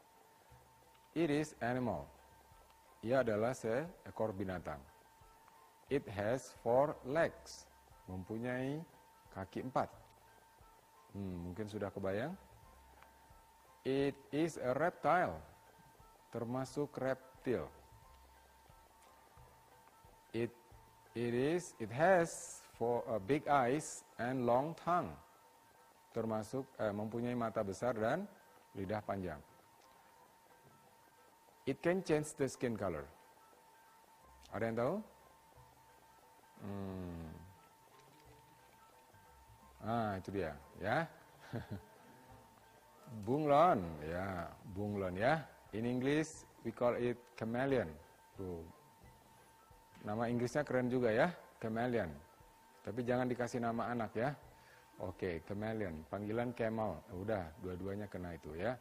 It is animal. Ia adalah seekor binatang. It has four legs. Mempunyai kaki empat. Hmm, mungkin sudah kebayang. It is a reptile. Termasuk reptil. It it is it has four uh, big eyes and long tongue. Termasuk uh, mempunyai mata besar dan lidah panjang. It can change the skin color. Ada yang tahu? Hmm. Ah, itu dia, ya. (laughs) bunglon, ya, bunglon ya. In English we call it chameleon. Tuh. Nama Inggrisnya keren juga ya, chameleon. Tapi jangan dikasih nama anak ya. Oke, chameleon. Panggilan camel. Udah, dua-duanya kena itu ya.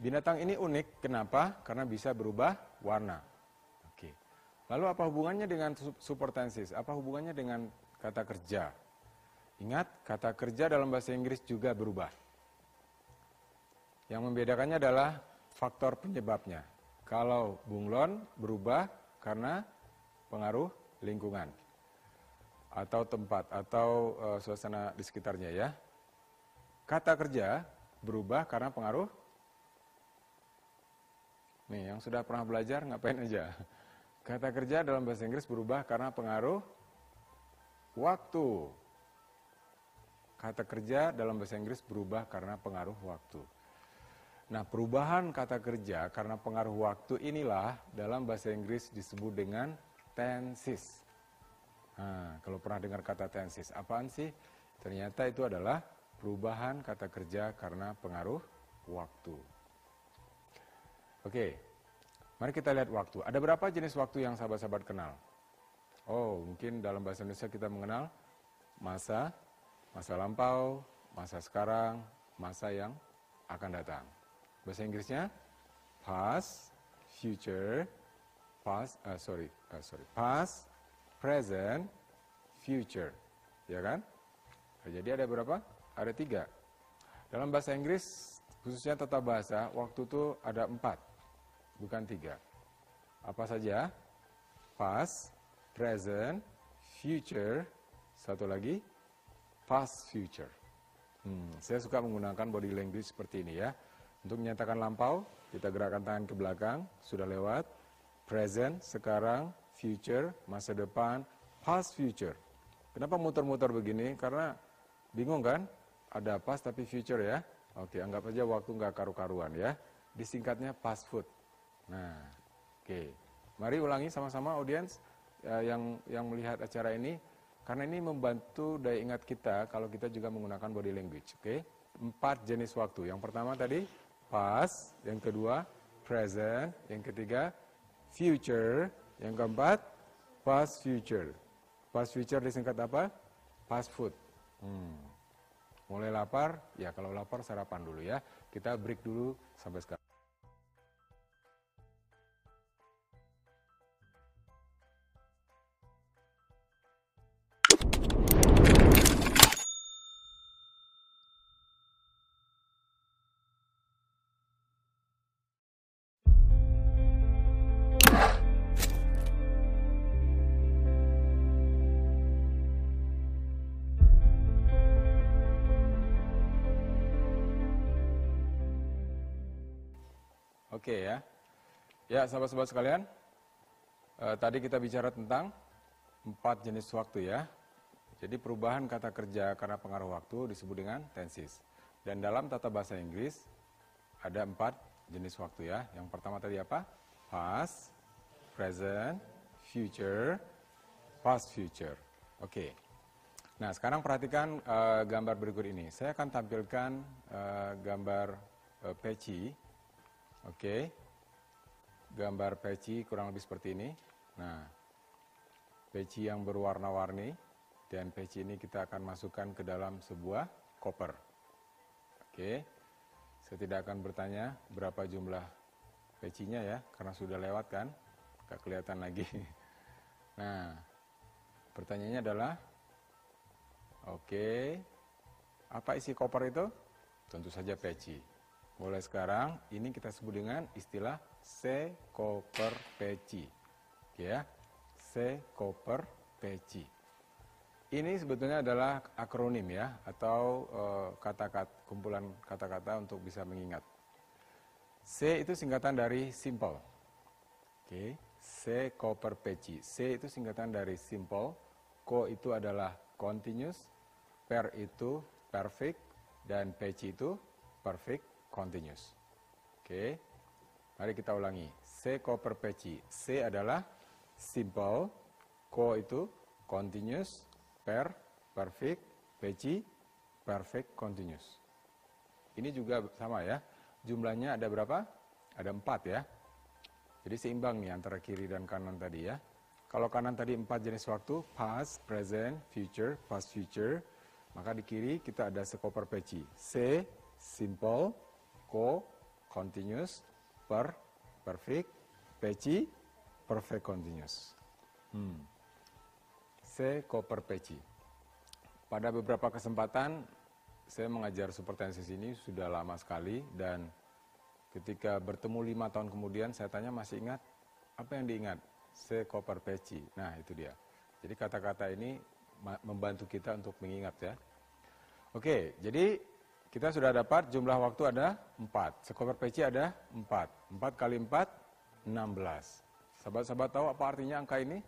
Binatang ini unik, kenapa? Karena bisa berubah warna. Lalu apa hubungannya dengan supertensis? Apa hubungannya dengan kata kerja? Ingat, kata kerja dalam bahasa Inggris juga berubah. Yang membedakannya adalah faktor penyebabnya. Kalau bunglon berubah karena pengaruh lingkungan atau tempat atau uh, suasana di sekitarnya ya. Kata kerja berubah karena pengaruh Nih, yang sudah pernah belajar ngapain aja? Kata kerja dalam bahasa Inggris berubah karena pengaruh waktu. Kata kerja dalam bahasa Inggris berubah karena pengaruh waktu. Nah, perubahan kata kerja karena pengaruh waktu inilah dalam bahasa Inggris disebut dengan tenses. Nah, kalau pernah dengar kata tenses, apaan sih? Ternyata itu adalah perubahan kata kerja karena pengaruh waktu. Oke, Mari kita lihat waktu. Ada berapa jenis waktu yang sahabat-sahabat kenal? Oh, mungkin dalam bahasa Indonesia kita mengenal masa, masa lampau, masa sekarang, masa yang akan datang. Bahasa Inggrisnya past, future, past, uh, sorry, uh, sorry, past, present, future, ya kan? Jadi ada berapa? Ada tiga. Dalam bahasa Inggris, khususnya tata bahasa, waktu itu ada empat bukan tiga. Apa saja? Past, present, future, satu lagi, past future. Hmm, saya suka menggunakan body language seperti ini ya. Untuk menyatakan lampau, kita gerakkan tangan ke belakang, sudah lewat. Present, sekarang, future, masa depan, past future. Kenapa muter-muter begini? Karena bingung kan? Ada past tapi future ya. Oke, anggap aja waktu nggak karu-karuan ya. Disingkatnya fast food. Nah, oke. Mari ulangi sama-sama audiens uh, yang yang melihat acara ini karena ini membantu daya ingat kita kalau kita juga menggunakan body language, oke? Empat jenis waktu. Yang pertama tadi past, yang kedua present, yang ketiga future, yang keempat past future. Past future disingkat apa? Fast food. Hmm. Mulai lapar? Ya kalau lapar sarapan dulu ya. Kita break dulu sampai sekarang. Oke ya. Ya, sahabat-sahabat sekalian, eh, tadi kita bicara tentang empat jenis waktu ya. Jadi perubahan kata kerja karena pengaruh waktu disebut dengan tenses. Dan dalam tata bahasa Inggris ada empat jenis waktu ya. Yang pertama tadi apa? Past, present, future, past future. Oke. Nah, sekarang perhatikan uh, gambar berikut ini. Saya akan tampilkan uh, gambar uh, peci Oke. Gambar peci kurang lebih seperti ini. Nah, peci yang berwarna-warni dan peci ini kita akan masukkan ke dalam sebuah koper. Oke. Saya tidak akan bertanya berapa jumlah pecinya ya, karena sudah lewat kan, gak kelihatan lagi. (laughs) Nah, pertanyaannya adalah, oke, apa isi koper itu? Tentu saja peci. Mulai sekarang ini kita sebut dengan istilah C koper peci. Oke ya. C koper peci. Ini sebetulnya adalah akronim ya atau eh, kata-kata kumpulan kata-kata untuk bisa mengingat. C itu singkatan dari simple. Oke, C koper peci. C itu singkatan dari simple, ko itu adalah continuous, per itu perfect dan peci itu perfect continuous. Oke, mari kita ulangi. C ko per peci. C adalah simple, ko itu continuous, per perfect, peci perfect continuous. Ini juga sama ya. Jumlahnya ada berapa? Ada empat ya. Jadi seimbang nih antara kiri dan kanan tadi ya. Kalau kanan tadi empat jenis waktu, past, present, future, past future. Maka di kiri kita ada sekoper peci. C, simple, co, continuous, per, perfect, peci, perfect continuous. Hmm. C, co, per, peci. Pada beberapa kesempatan saya mengajar supertensis ini sudah lama sekali dan ketika bertemu lima tahun kemudian saya tanya masih ingat apa yang diingat C, co, per, peci. Nah itu dia. Jadi kata-kata ini membantu kita untuk mengingat ya. Oke, jadi kita sudah dapat jumlah waktu ada 4. Sekoper PC ada 4. 4 kali 4, 16. Sahabat-sahabat tahu apa artinya angka ini?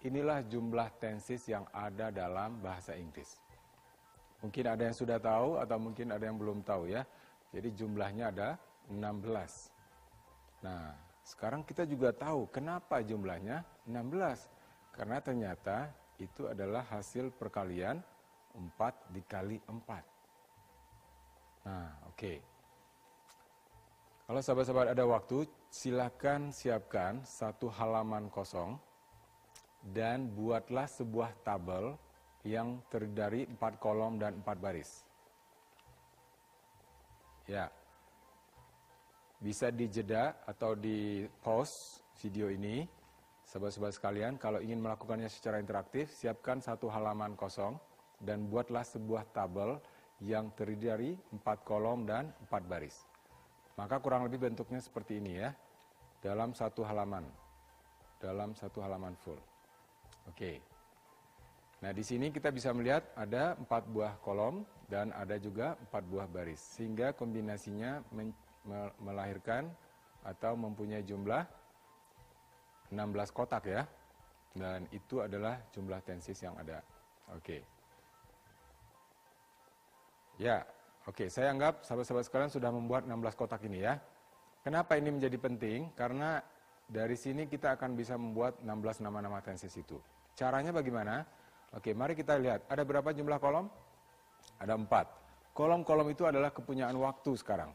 Inilah jumlah tenses yang ada dalam bahasa Inggris. Mungkin ada yang sudah tahu atau mungkin ada yang belum tahu ya. Jadi jumlahnya ada 16. Nah, sekarang kita juga tahu kenapa jumlahnya 16. Karena ternyata itu adalah hasil perkalian 4 dikali 4. Nah, oke. Okay. Kalau sahabat-sahabat ada waktu, silakan siapkan satu halaman kosong dan buatlah sebuah tabel yang terdiri empat kolom dan empat baris. Ya, bisa dijeda atau di pause video ini. Sahabat-sahabat sekalian, kalau ingin melakukannya secara interaktif, siapkan satu halaman kosong dan buatlah sebuah tabel yang terdiri dari empat kolom dan empat baris. Maka kurang lebih bentuknya seperti ini ya, dalam satu halaman, dalam satu halaman full. Oke. Nah di sini kita bisa melihat ada empat buah kolom dan ada juga empat buah baris, sehingga kombinasinya melahirkan atau mempunyai jumlah 16 kotak ya. Dan itu adalah jumlah tensis yang ada. Oke. Ya, Oke, saya anggap sahabat-sahabat sekalian sudah membuat 16 kotak ini ya. Kenapa ini menjadi penting? Karena dari sini kita akan bisa membuat 16 nama-nama tenses itu. Caranya bagaimana? Oke, mari kita lihat. Ada berapa jumlah kolom? Ada empat. Kolom-kolom itu adalah kepunyaan waktu sekarang.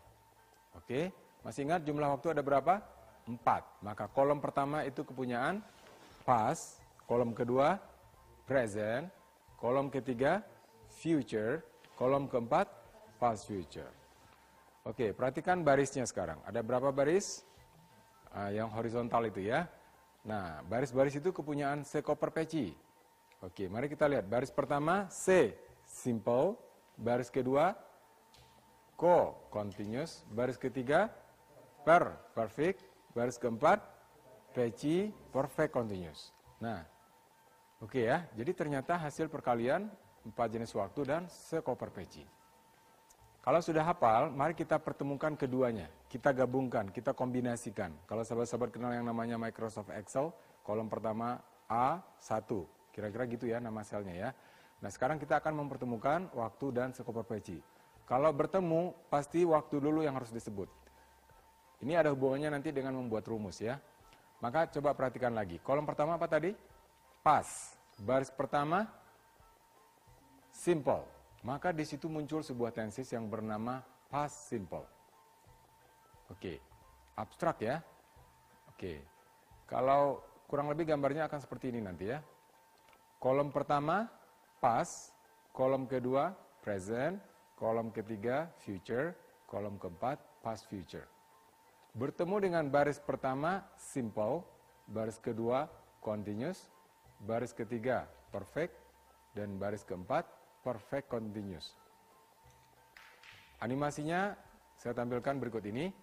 Oke, masih ingat jumlah waktu ada berapa? Empat. Maka kolom pertama itu kepunyaan past, kolom kedua present, kolom ketiga future, kolom keempat past future. Oke, perhatikan barisnya sekarang. Ada berapa baris? Uh, yang horizontal itu ya. Nah, baris-baris itu kepunyaan C koper peci. Oke, mari kita lihat. Baris pertama C, simple. Baris kedua co, continuous. Baris ketiga per, perfect. Baris keempat peci, perfect, continuous. Nah, oke ya. Jadi ternyata hasil perkalian empat jenis waktu dan sekoper peci. Kalau sudah hafal, mari kita pertemukan keduanya. Kita gabungkan, kita kombinasikan. Kalau sahabat-sahabat kenal yang namanya Microsoft Excel, kolom pertama A1. Kira-kira gitu ya nama selnya ya. Nah sekarang kita akan mempertemukan waktu dan sekoper peci. Kalau bertemu, pasti waktu dulu yang harus disebut. Ini ada hubungannya nanti dengan membuat rumus ya. Maka coba perhatikan lagi. Kolom pertama apa tadi? Pas. Baris pertama, simple maka di situ muncul sebuah tenses yang bernama past simple. Oke, abstrak ya. Oke, kalau kurang lebih gambarnya akan seperti ini nanti ya. Kolom pertama past, kolom kedua present, kolom ketiga future, kolom keempat past future. Bertemu dengan baris pertama simple, baris kedua continuous, baris ketiga perfect, dan baris keempat perfect continuous. Animasinya saya tampilkan berikut ini.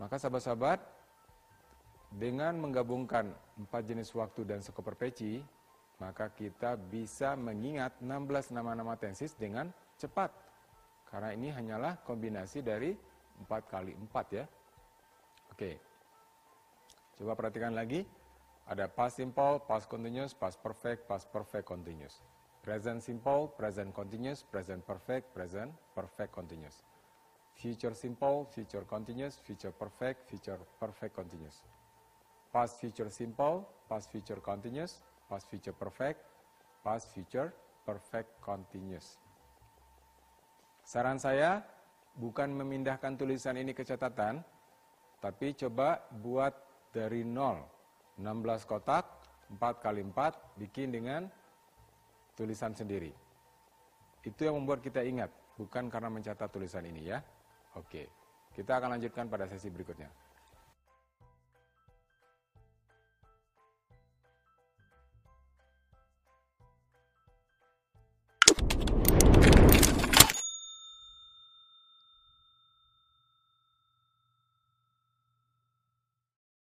Maka sahabat-sahabat, dengan menggabungkan empat jenis waktu dan skoper peci, maka kita bisa mengingat 16 nama-nama tensis dengan cepat. Karena ini hanyalah kombinasi dari 4 kali 4 ya. Oke. Coba perhatikan lagi. Ada past simple, past continuous, past perfect, past perfect continuous. Present simple, present continuous, present perfect, present perfect continuous. Future simple, future continuous, future perfect, future perfect continuous. Past future simple, past future continuous, past future perfect, past future perfect continuous. Saran saya bukan memindahkan tulisan ini ke catatan, tapi coba buat dari nol. 16 kotak, 4 kali 4, bikin dengan tulisan sendiri. Itu yang membuat kita ingat, bukan karena mencatat tulisan ini ya. Oke, kita akan lanjutkan pada sesi berikutnya.